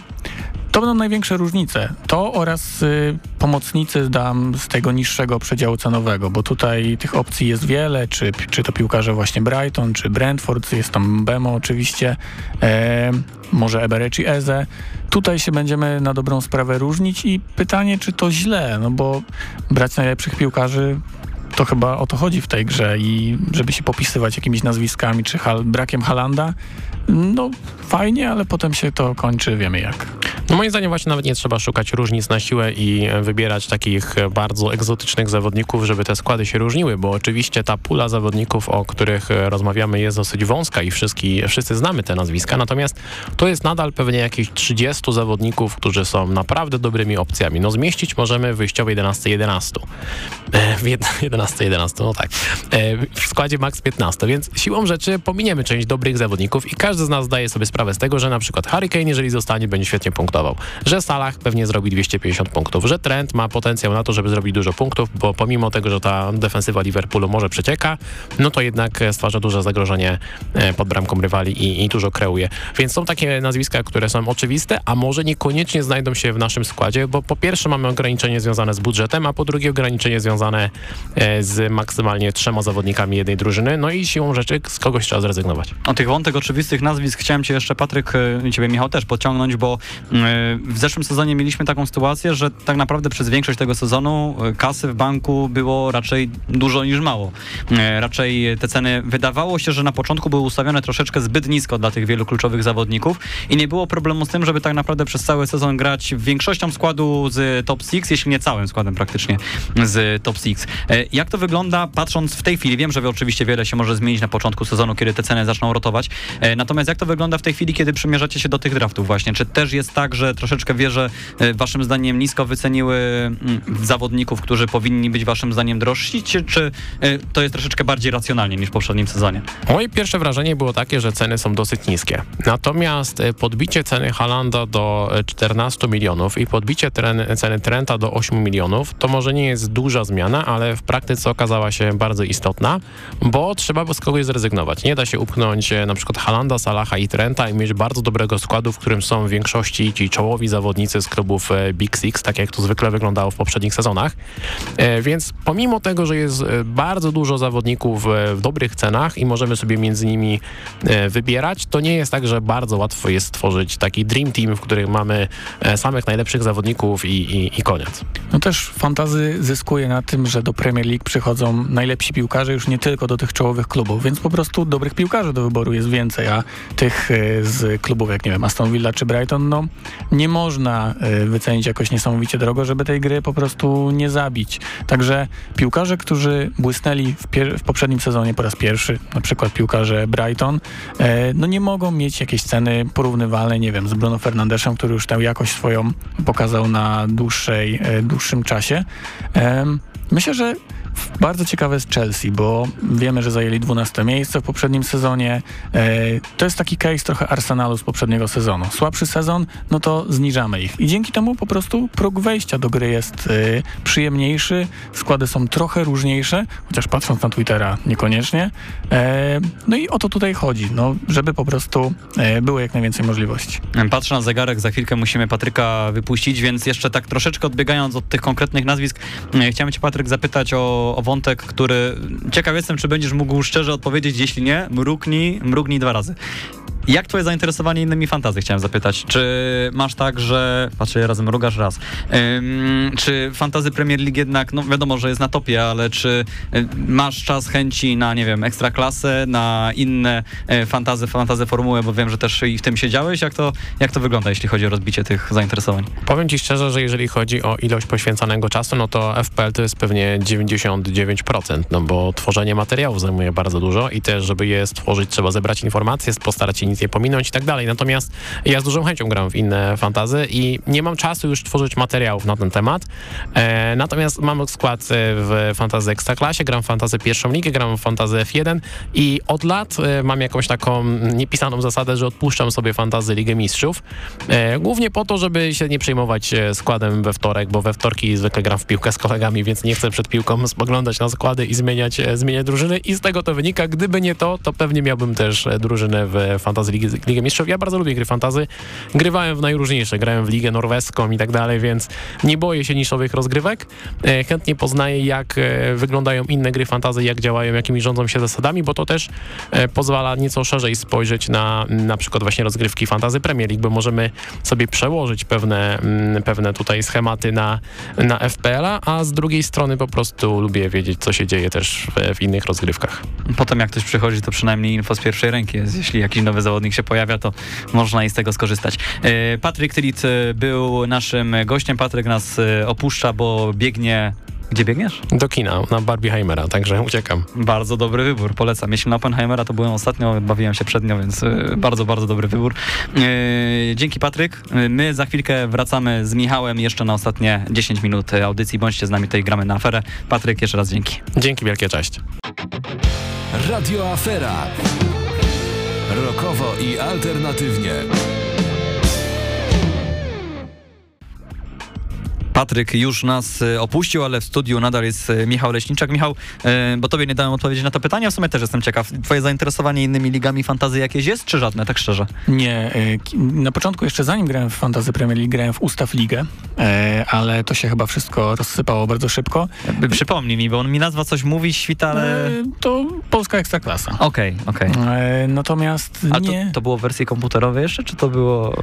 to będą największe różnice. To oraz y, pomocnicy dam z tego niższego przedziału cenowego, bo tutaj tych opcji jest wiele, czy, czy to piłkarze właśnie Brighton, czy Brentford, jest tam Bemo oczywiście, e, może Eberechi Eze. Tutaj się będziemy na dobrą sprawę różnić i pytanie, czy to źle, no bo brać najlepszych piłkarzy to chyba o to chodzi w tej grze i żeby się popisywać jakimiś nazwiskami czy brakiem Halanda, no fajnie, ale potem się to kończy, wiemy jak.
No moim zdaniem właśnie nawet nie trzeba szukać różnic na siłę i e, wybierać takich e, bardzo egzotycznych zawodników, żeby te składy się różniły, bo oczywiście ta pula zawodników, o których e, rozmawiamy jest dosyć wąska i wszyscy, wszyscy znamy te nazwiska, natomiast to jest nadal pewnie jakieś 30 zawodników, którzy są naprawdę dobrymi opcjami. No zmieścić możemy w wyjściowej 11 11. E, W 11 11, no tak. W składzie max 15, więc siłą rzeczy pominiemy część dobrych zawodników i każdy z nas zdaje sobie sprawę z tego, że na przykład Harry Kane, jeżeli zostanie, będzie świetnie punktował. Że Salah pewnie zrobi 250 punktów, że Trent ma potencjał na to, żeby zrobić dużo punktów, bo pomimo tego, że ta defensywa Liverpoolu może przecieka, no to jednak e, stwarza duże zagrożenie e, pod bramką rywali i, i dużo kreuje. Więc są takie nazwiska, które są oczywiste, a może niekoniecznie znajdą się w naszym składzie, bo po pierwsze mamy ograniczenie związane z budżetem, a po drugie ograniczenie związane e, z maksymalnie trzema zawodnikami jednej drużyny, no i siłą rzeczy z kogoś trzeba zrezygnować.
O tych wątek oczywistych nazwisk chciałem cię jeszcze, Patryk, e, i ciebie, Michał, też podciągnąć, bo e, w zeszłym sezonie mieliśmy taką sytuację, że tak naprawdę przez większość tego sezonu e, kasy w banku było raczej dużo niż mało. Raczej te ceny wydawało się, że na początku były ustawione troszeczkę zbyt nisko dla tych wielu kluczowych zawodników i nie było problemu z tym, żeby tak naprawdę przez cały sezon grać większością składu z top 6, jeśli nie całym składem praktycznie z top 6. E, Jak to wygląda patrząc w tej chwili? Wiem, że oczywiście wiele się może zmienić na początku sezonu, kiedy te ceny zaczną rotować. E, Natomiast jak to wygląda w tej chwili, kiedy przymierzacie się do tych draftów właśnie? Czy też jest tak, że troszeczkę wieże e, waszym zdaniem nisko wyceniły mm, zawodników, którzy powinni być waszym zdaniem drożsi, czy, e, to jest troszeczkę bardziej racjonalnie niż w poprzednim sezonie?
Moje pierwsze wrażenie było takie, że ceny są dosyć niskie. Natomiast e, podbicie ceny Halanda do e, 14 milionów i podbicie tren, ceny Trenta do 8 milionów to może nie jest duża zmiana, ale w praktyce okazała się bardzo istotna, bo trzeba z kogoś zrezygnować. Nie da się upchnąć na przykład Halanda, Salaha i Trenta i mieć bardzo dobrego składu, w którym są w większości ci czołowi zawodnicy z klubów e, Big Six, tak jak to zwykle wyglądało w poprzednich sezonach. E, Więc pomimo tego, że jest e, bardzo dużo zawodników w dobrych cenach i możemy sobie między nimi wybierać, to nie jest tak, że bardzo łatwo jest stworzyć taki dream team, w którym mamy samych najlepszych zawodników i, i, i koniec.
No też fantazy zyskuje na tym, że do Premier League przychodzą najlepsi piłkarze już nie tylko do tych czołowych klubów, więc po prostu dobrych piłkarzy do wyboru jest więcej, a tych e, z klubów jak nie wiem Aston Villa czy Brighton, no nie można e, wycenić jakoś niesamowicie drogo, żeby tej gry po prostu nie zabić. Także piłkarze, którzy błysnęli w, w poprzednim sezonie po raz pierwszy, na przykład piłkarze Brighton, e, no nie mogą mieć jakiejś ceny porównywalnej, nie wiem, z Bruno Fernandeszem, który już tę jakość swoją pokazał na dłuższej, dłuższym czasie. Myślę, że bardzo ciekawe jest Chelsea, bo wiemy, że zajęli 12 miejsce w poprzednim sezonie. E, to jest taki case trochę Arsenalu z poprzedniego sezonu. Słabszy sezon, no to zniżamy ich. I dzięki temu po prostu próg wejścia do gry jest e, przyjemniejszy, składy są trochę różniejsze, chociaż patrząc na Twittera niekoniecznie. E, no i o to tutaj chodzi, no, żeby po prostu było jak najwięcej możliwości.
Patrzę na zegarek, za chwilkę musimy Patryka wypuścić, więc jeszcze tak troszeczkę odbiegając od tych konkretnych nazwisk, chciałem cię Patryk zapytać o, o wątek, który ciekaw jestem, czy będziesz mógł szczerze odpowiedzieć, jeśli nie, mruknij, mrugnij dwa razy. Jak twoje zainteresowanie innymi fantazy, chciałem zapytać. Czy masz tak, że... Patrzę, razem mrugasz raz. Ym, czy fantazy Premier League jednak, no wiadomo, że jest na topie, ale czy y, masz czas, chęci na, nie wiem, ekstraklasę, na inne e, fantazy, fantazy formuły, bo wiem, że też i w tym siedziałeś. Jak to, jak to wygląda, jeśli chodzi o rozbicie tych zainteresowań?
Powiem Ci szczerze, że jeżeli chodzi o ilość poświęcanego czasu, no to FPL to jest pewnie 99%, no bo tworzenie materiałów zajmuje bardzo dużo i też, żeby je stworzyć, trzeba zebrać informacje, postarać się nie pominąć i tak dalej. Natomiast ja z dużą chęcią gram w inne fantazy i nie mam czasu już tworzyć materiałów na ten temat. E, natomiast mam skład e, w fantazy Ekstraklasie, gram w fantazy pierwszą ligę, gram w fantazy F1 i od lat e, mam jakąś taką niepisaną zasadę, że odpuszczam sobie fantazy Ligę Mistrzów. E, głównie po to, żeby się nie przejmować e, składem we wtorek, bo we wtorki zwykle gram w piłkę z kolegami, więc nie chcę przed piłką spoglądać na składy i zmieniać, e, zmieniać drużyny i z tego to wynika. Gdyby nie to, to pewnie miałbym też drużynę w fantazy Ligi, Ligę Mistrzów. Ja bardzo lubię gry fantazy. Grywałem w najróżniejsze, grałem w Ligę Norweską i tak dalej, więc nie boję się niszowych rozgrywek. E, chętnie poznaję, jak e, wyglądają inne gry fantazy, jak działają, jakimi rządzą się zasadami, bo to też e, pozwala nieco szerzej spojrzeć na na przykład właśnie rozgrywki fantazy Premier League, bo możemy sobie przełożyć pewne, mm, pewne tutaj schematy na, na FPL-a, a z drugiej strony po prostu lubię wiedzieć, co się dzieje też w, w innych rozgrywkach.
Potem jak ktoś przychodzi, to przynajmniej info z pierwszej ręki jest. Jeśli jakiś nowy zawodnik się pojawia, to można i z tego skorzystać. E, Patryk Tylit e, był naszym gościem. Patryk nas e, opuszcza, bo biegnie... Gdzie biegniesz?
Do kina, na Barbieheimera, także uciekam.
Bardzo dobry wybór, polecam. Jeśli na Oppenheimera to byłem ostatnio, bawiłem się przednio, więc bardzo, bardzo dobry wybór. E, Dzięki Patryk. My za chwilkę wracamy z Michałem jeszcze na ostatnie 10 minut audycji. Bądźcie z nami, tutaj gramy na aferę. Patryk, jeszcze raz dzięki.
Dzięki wielkie, cześć.
Radio Afera. Rokowo i alternatywnie.
Patryk już nas e, opuścił, ale w studiu nadal jest e, Michał Leśniczak. Michał, e, bo tobie nie dałem odpowiedzi na to pytanie, a w sumie też jestem ciekaw. Twoje zainteresowanie innymi ligami fantazy jakieś jest, czy żadne, tak szczerze?
Nie, na początku jeszcze zanim grałem w Fantasy Premier League, grałem w Ustaw Ligę, ale to się chyba wszystko rozsypało bardzo szybko.
Przypomnij mi, bo on mi nazwa coś mówi, świta, ale...
To polska ekstraklasa.
Okej, okej.
E, natomiast
A
nie...
to, to było w wersji komputerowej jeszcze, czy to było...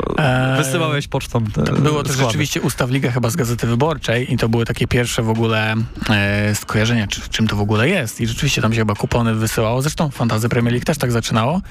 Wysyłałeś pocztą te
Było to rzeczywiście Ustaw Ligę chyba z Gazety Gazety Wyborczej i to były takie pierwsze w ogóle e, skojarzenia, czy, czym to w ogóle jest. I rzeczywiście tam się chyba kupony wysyłało. Zresztą Fantazy Premier League też tak zaczynało,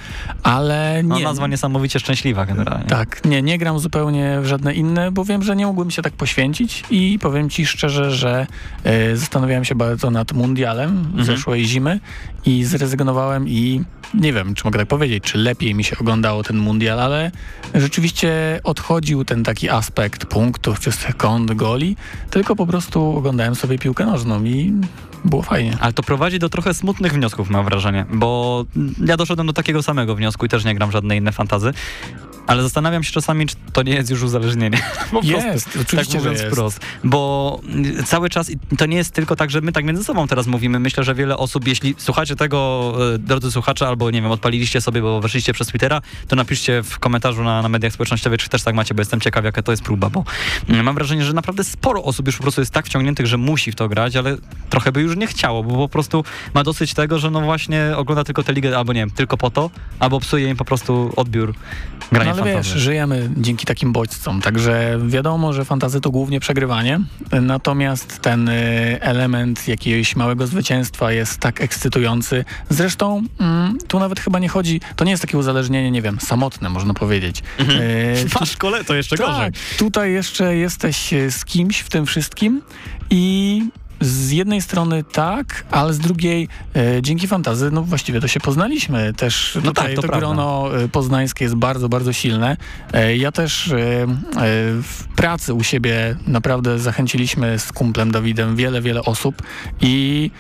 ale
No,
nie.
nazwa niesamowicie szczęśliwa generalnie.
Tak, nie, nie gram zupełnie w żadne inne, bo wiem, że nie mógłbym się tak poświęcić i powiem ci szczerze, że e, zastanawiałem się bardzo nad mundialem
Mhm.
zeszłej zimy i zrezygnowałem i nie wiem, czy mogę tak powiedzieć, czy lepiej mi się oglądało ten mundial, ale rzeczywiście odchodził ten taki aspekt punktów czy sekund, goli, tylko po prostu oglądałem sobie piłkę nożną i było fajnie.
Ale to prowadzi do trochę smutnych wniosków, mam wrażenie, bo ja doszedłem do takiego samego wniosku i też nie gram w żadne inne fantazy, ale zastanawiam się czasami, czy to nie jest już uzależnienie. Po prostu.
Jest, oczywiście,
tak
że
mówiąc
jest.
wprost. Bo mm, cały czas, i to nie jest tylko tak, że my tak między sobą teraz mówimy, myślę, że wiele osób, jeśli słuchacie tego, e, drodzy słuchacze, albo nie wiem, odpaliliście sobie, bo weszliście przez Twittera, to napiszcie w komentarzu na, na mediach społecznościowych, czy też tak macie, bo jestem ciekaw, jaka to jest próba, bo mm, mam wrażenie, że naprawdę sporo osób już po prostu jest tak wciągniętych, że musi w to grać, ale trochę by już nie chciało, bo po prostu ma dosyć tego, że no właśnie ogląda tylko tę ligę, albo nie wiem, tylko po to, albo psuje im po prostu odbiór grania
Ale wiesz,
fantasy.
żyjemy dzięki takim bodźcom, także wiadomo, że fantazy to głównie przegrywanie, natomiast ten y, element jakiegoś małego zwycięstwa jest tak ekscytujący. Zresztą mm, tu nawet chyba nie chodzi, to nie jest takie uzależnienie, nie wiem, samotne można powiedzieć. Y, tu-
Masz kole, to jeszcze gorzej.
tak, tutaj jeszcze jesteś e, z kimś w tym wszystkim i z jednej strony tak, ale z drugiej e, dzięki fantazy, no właściwie to się poznaliśmy. Też
No
tutaj
tak, to
to grono e, poznańskie jest bardzo, bardzo silne. E, ja też e, e, w pracy u siebie naprawdę zachęciliśmy z kumplem Dawidem wiele, wiele osób i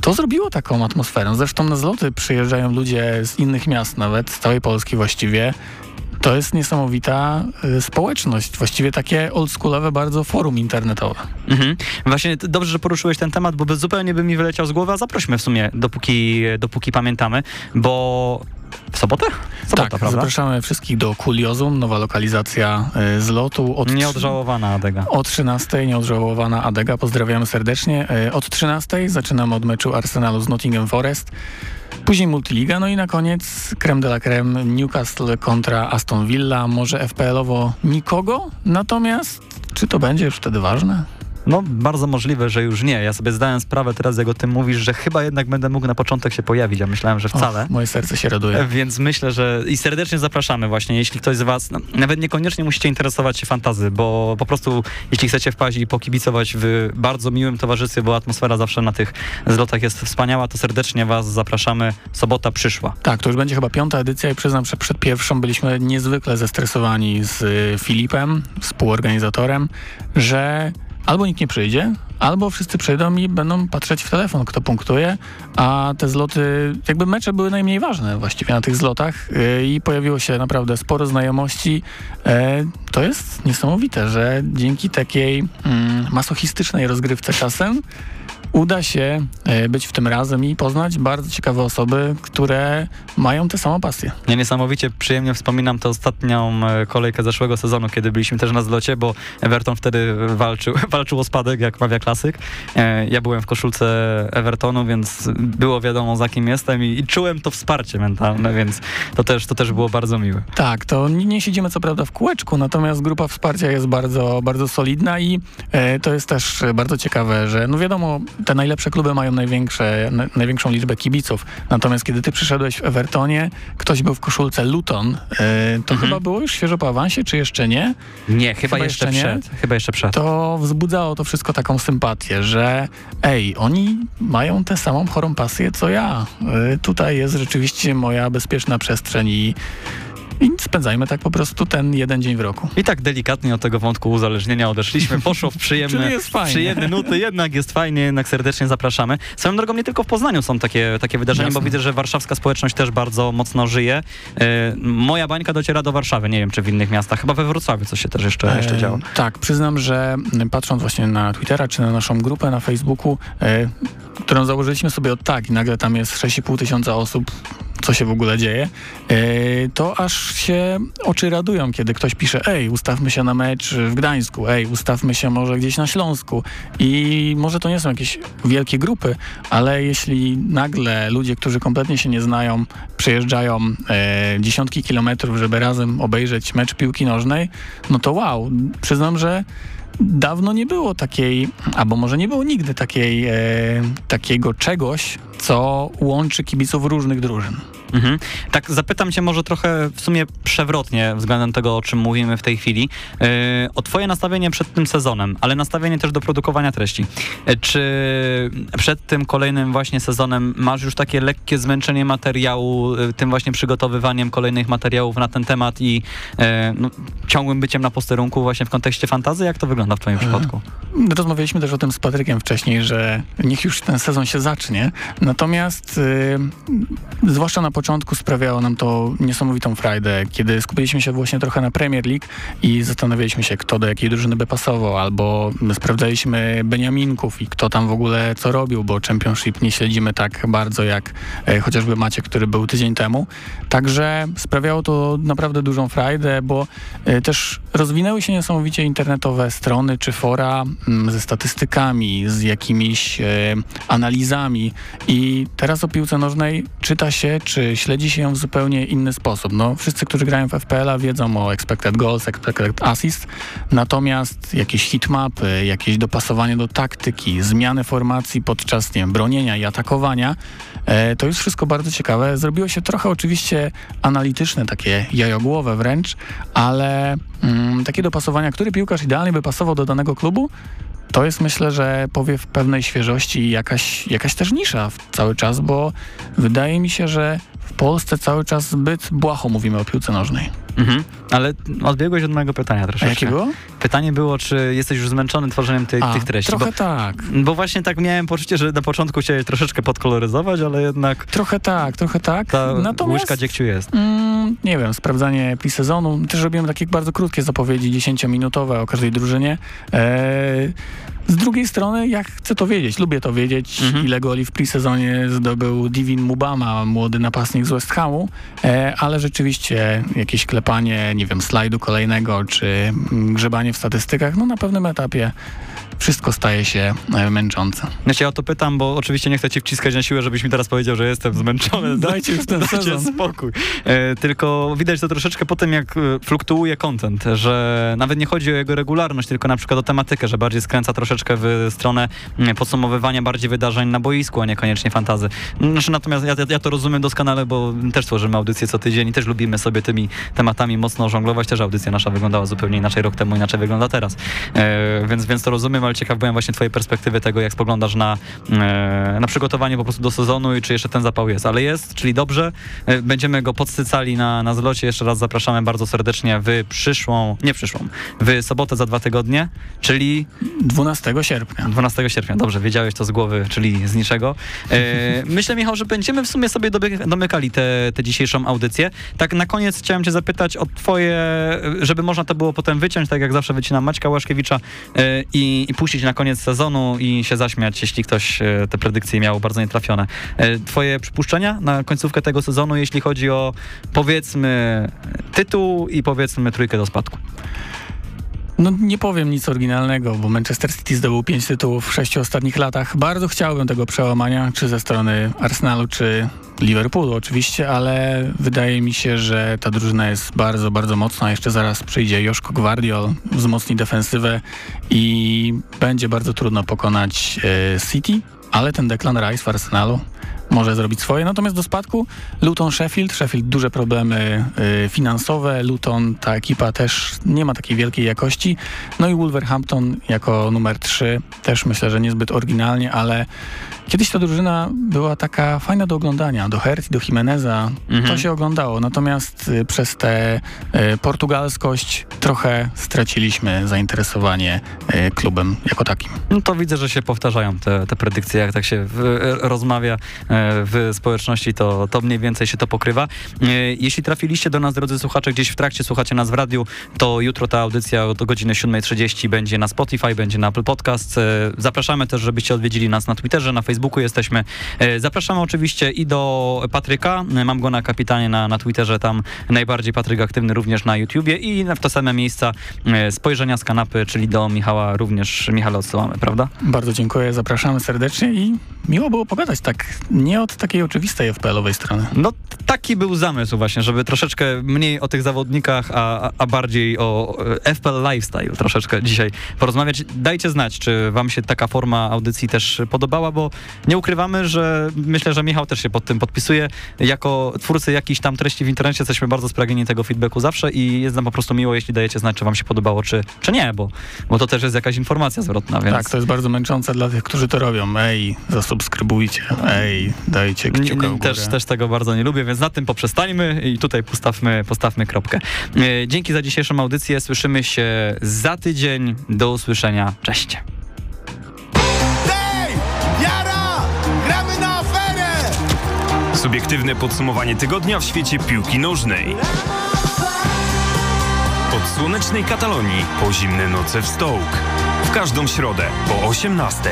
to zrobiło taką atmosferę. Zresztą na zloty przyjeżdżają ludzie z innych miast nawet, z całej Polski właściwie. To jest niesamowita y, społeczność, właściwie takie oldschoolowe bardzo forum internetowe.
Mhm. Właśnie dobrze, że poruszyłeś ten temat, bo zupełnie by mi wyleciał z głowy, a zaprośmy w sumie, dopóki, dopóki pamiętamy, bo w sobotę? Sobota,
tak,
prawda?
zapraszamy wszystkich do Kuriozum, nowa lokalizacja y, zlotu. Od
Nieodżałowana Adega.
O 13 nieodżałowana Adega, pozdrawiamy serdecznie. Y, Od 13 zaczynamy od meczu Arsenalu z Nottingham Forest. Później Multiliga, no i na koniec creme de la creme Newcastle kontra Aston Villa. Może FPL-owo nikogo, natomiast czy to będzie już wtedy ważne?
No, bardzo możliwe, że już nie. Ja sobie zdałem sprawę teraz, jak o tym mówisz, że chyba jednak będę mógł na początek się pojawić, a myślałem, że wcale.
Och, moje serce się raduje.
Więc myślę, że i serdecznie zapraszamy właśnie, jeśli ktoś z was, no, nawet niekoniecznie musicie interesować się fantazy, bo po prostu jeśli chcecie wpaść i pokibicować w bardzo miłym towarzystwie, bo atmosfera zawsze na tych zlotach jest wspaniała, to serdecznie was zapraszamy. Sobota przyszła.
Tak, to już będzie chyba piąta edycja i przyznam, że przed pierwszą byliśmy niezwykle zestresowani z y, Filipem, współorganizatorem, że albo nikt nie przyjdzie, albo wszyscy przyjdą i będą patrzeć w telefon, kto punktuje, a te zloty, jakby mecze były najmniej ważne właściwie na tych zlotach y, i pojawiło się naprawdę sporo znajomości. E, To jest niesamowite, że dzięki takiej mm, masochistycznej rozgrywce czasem uda się e, być w tym razem i poznać bardzo ciekawe osoby, które mają tę samą pasję.
Ja niesamowicie przyjemnie wspominam tę ostatnią e, kolejkę zeszłego sezonu, kiedy byliśmy też na zlocie, bo Everton wtedy walczył, walczył o spadek, jak mawia klasyk. E, Ja byłem w koszulce Evertonu, więc było wiadomo za kim jestem i, i czułem to wsparcie mentalne, więc to też, to też było bardzo miłe.
Tak, to nie, siedzimy co prawda w kółeczku, natomiast grupa wsparcia jest bardzo, bardzo solidna i to jest też bardzo ciekawe, że no wiadomo, te najlepsze kluby mają największe, na, największą liczbę kibiców, natomiast kiedy ty przyszedłeś w Evertonie, ktoś był w koszulce Luton, e, to
Mhm.
chyba było już świeżo po awansie, czy jeszcze nie?
Nie, chyba,
Chyba
jeszcze,
jeszcze nie?
przed. Chyba jeszcze przed.
to wzbudzało to wszystko taką sympatię, że ej, oni mają tę samą chorą pasję co ja. Y, tutaj jest rzeczywiście moja bezpieczna przestrzeń i, i spędzajmy tak po prostu ten jeden dzień w roku.
I tak delikatnie od tego wątku uzależnienia odeszliśmy. Poszło w przyjemne, przyjemne nuty, jednak jest fajnie, jednak serdecznie zapraszamy. Swoją drogą nie tylko w Poznaniu są takie, takie wydarzenia,
Jasne.
bo widzę, że warszawska społeczność też bardzo mocno żyje. E, moja bańka dociera do Warszawy, nie wiem czy w innych miastach, chyba we Wrocławiu coś się też jeszcze, jeszcze
E,
działo.
Tak, przyznam, że patrząc właśnie na Twittera czy na naszą grupę na Facebooku, e, którą założyliśmy sobie od tak i nagle tam jest 6,5 tysiąca osób, co się w ogóle dzieje, e, to aż się oczy radują, kiedy ktoś pisze, ej, ustawmy się na mecz w Gdańsku, ej, ustawmy się może gdzieś na Śląsku. I może to nie są jakieś wielkie grupy, ale jeśli nagle ludzie, którzy kompletnie się nie znają, przejeżdżają e, dziesiątki kilometrów, żeby razem obejrzeć mecz piłki nożnej, no to wow, przyznam, że dawno nie było takiej, albo może nie było nigdy takiej, e, takiego czegoś, co łączy kibiców różnych drużyn.
Mhm. Tak zapytam cię może trochę w sumie przewrotnie względem tego, o czym mówimy w tej chwili. Yy, o twoje nastawienie przed tym sezonem, ale nastawienie też do produkowania treści. Yy, czy przed tym kolejnym właśnie sezonem masz już takie lekkie zmęczenie materiału, yy, tym właśnie przygotowywaniem kolejnych materiałów na ten temat i no, ciągłym byciem na posterunku właśnie w kontekście fantazy? Jak to wygląda w twoim przypadku?
Rozmawialiśmy też o tym z Patrykiem wcześniej, że niech już ten sezon się zacznie. Natomiast yy, zwłaszcza na początku sprawiało nam to niesamowitą frajdę, kiedy skupiliśmy się właśnie trochę na Premier League i zastanawialiśmy się, kto do jakiej drużyny by pasował, albo sprawdzaliśmy Beniaminków i kto tam w ogóle co robił, bo Championship nie śledzimy tak bardzo jak e, chociażby Macie, który był tydzień temu. Także sprawiało to naprawdę dużą frajdę, bo e, też rozwinęły się niesamowicie internetowe strony czy fora m, mm, ze statystykami, z jakimiś e, analizami i teraz o piłce nożnej czyta się, czy śledzi się ją w zupełnie inny sposób. No, wszyscy, którzy grają w FPL-a wiedzą o expected goals, expected assist, natomiast jakieś hitmapy, jakieś dopasowanie do taktyki, zmiany formacji podczas nie wiem, bronienia i atakowania, e, to jest wszystko bardzo ciekawe. Zrobiło się trochę oczywiście analityczne, takie jajogłowe wręcz, ale mm, takie dopasowania, który piłkarz idealnie by pasował do danego klubu, to jest myślę, że powiew pewnej świeżości i jakaś, jakaś też nisza cały czas, bo wydaje mi się, że w Polsce cały czas zbyt błaho mówimy o piłce nożnej.
Mhm. Ale odbiegłeś od mojego pytania troszeczkę.
A jakie było?
Pytanie było, czy jesteś już zmęczony tworzeniem ty,
A,
tych treści?
Trochę
bo,
tak.
bo właśnie tak miałem poczucie, że na początku chciałeś troszeczkę podkoloryzować, ale jednak
Trochę tak, trochę tak.
ta
Natomiast,
łyżka dziegciu jest.
mm, nie wiem, sprawdzanie pre-sezonu. Też robiłem takie bardzo krótkie zapowiedzi, 10-minutowe o każdej drużynie. Eee, z drugiej strony, ja chcę to wiedzieć, lubię to wiedzieć,
Mhm.
ile goli w pre-sezonie zdobył Divin Mubama, młody napastnik z West Hamu, e, ale rzeczywiście jakieś klepanie, nie wiem, slajdu kolejnego, czy grzebanie w statystykach, no na pewnym etapie wszystko staje się e, męczące.
Ja cię o to pytam, bo oczywiście nie chcę cię wciskać na siłę, żebyś mi teraz powiedział, że jestem zmęczony.
Dajcie już ten
Dajcie
sezon.
spokój. E, tylko widać to troszeczkę po tym, jak e, fluktuuje content, że nawet nie chodzi o jego regularność, tylko na przykład o tematykę, że bardziej skręca troszeczkę w stronę mm, podsumowywania bardziej wydarzeń na boisku, a niekoniecznie fantazy. Znaczy, natomiast ja, ja to rozumiem doskonale, bo też tworzymy audycję co tydzień i też lubimy sobie tymi tematami mocno żonglować. Też audycja nasza wyglądała zupełnie inaczej rok temu, inaczej wygląda teraz. E, więc, więc to rozumiem, ale ciekaw byłem właśnie twojej perspektywy tego, jak spoglądasz na, e, na przygotowanie po prostu do sezonu i czy jeszcze ten zapał jest. Ale jest, czyli dobrze. E, Będziemy go podsycali na, na zlocie. Jeszcze raz zapraszamy bardzo serdecznie w przyszłą, nie przyszłą, w sobotę za dwa tygodnie, czyli
12 sierpnia.
12 sierpnia. Dobrze, wiedziałeś to z głowy, czyli z niczego. E, myślę, Michał, że będziemy w sumie sobie domykali tę dzisiejszą audycję. Tak na koniec chciałem cię zapytać o twoje, żeby można to było potem wyciąć, tak jak zawsze wycinam Maćka Łaszkiewicza i, i puścić na koniec sezonu i się zaśmiać, jeśli ktoś e, te predykcje miał bardzo nietrafione. E, twoje przypuszczenia na końcówkę tego sezonu, jeśli chodzi o powiedzmy tytuł i powiedzmy trójkę do spadku.
No nie powiem nic oryginalnego, bo Manchester City zdobył pięć tytułów w sześciu ostatnich latach. Bardzo chciałbym tego przełamania, czy ze strony Arsenalu, czy Liverpoolu oczywiście, ale wydaje mi się, że ta drużyna jest bardzo, bardzo mocna. Jeszcze zaraz przyjdzie Joszko Gvardiol, wzmocni defensywę i będzie bardzo trudno pokonać e, City, ale ten Declan Rice w Arsenalu może zrobić swoje. Natomiast do spadku Luton Sheffield. Sheffield duże problemy y, finansowe. Luton, ta ekipa też nie ma takiej wielkiej jakości. No i Wolverhampton jako numer 3 też myślę, że niezbyt oryginalnie, ale kiedyś ta drużyna była taka fajna do oglądania. Do Herty, do Jimeneza
Mhm.
to się oglądało. Natomiast y, przez tę y, portugalskość trochę straciliśmy zainteresowanie y, klubem jako takim.
No to widzę, że się powtarzają te, te predykcje, jak tak się w, rozmawia e, w społeczności, to, to mniej więcej się to pokrywa. E, Jeśli trafiliście do nas, drodzy słuchacze, gdzieś w trakcie słuchacie nas w radiu, to jutro ta audycja od godziny 7.30 będzie na Spotify, będzie na Apple Podcast. E, Zapraszamy też, żebyście odwiedzili nas na Twitterze, na Facebooku jesteśmy. E, Zapraszamy oczywiście i do Patryka, mam go na kapitanie na, na Twitterze, tam najbardziej Patryk aktywny również na YouTubie i w te same miejsca e, spojrzenia z kanapy, czyli do Michała również, Michale odsyłamy, prawda?
Bardzo dziękuję, zapraszamy serdecznie i miło było pogadać tak nie od takiej oczywistej FPL-owej strony.
No taki był zamysł właśnie, żeby troszeczkę mniej o tych zawodnikach, a, a- a bardziej o e, FPL lifestyle troszeczkę dzisiaj porozmawiać. Dajcie znać, czy wam się taka forma audycji też podobała, bo nie ukrywamy, że myślę, że Michał też się pod tym podpisuje. Jako twórcy jakichś tam treści w internecie jesteśmy bardzo spragnieni tego feedbacku zawsze i jest nam po prostu miło, jeśli dajecie znać, czy wam się podobało, czy, czy nie, bo, bo to też jest jakaś informacja zwrotna, więc...
Tak, to jest bardzo męczące dla tych, którzy to robią. Ej, zasubskrybujcie, ej, dajcie kciuka w
też, też tego bardzo nie lubię, więc na tym poprzestańmy i tutaj postawmy, postawmy kropkę. E, Dzięki za dzisiejszą audycję. Słyszymy się za tydzień. Do usłyszenia. Cześć.
Subiektywne podsumowanie tygodnia w świecie piłki nożnej. Od słonecznej Katalonii po zimne noce w Stołk. W każdą środę po 18.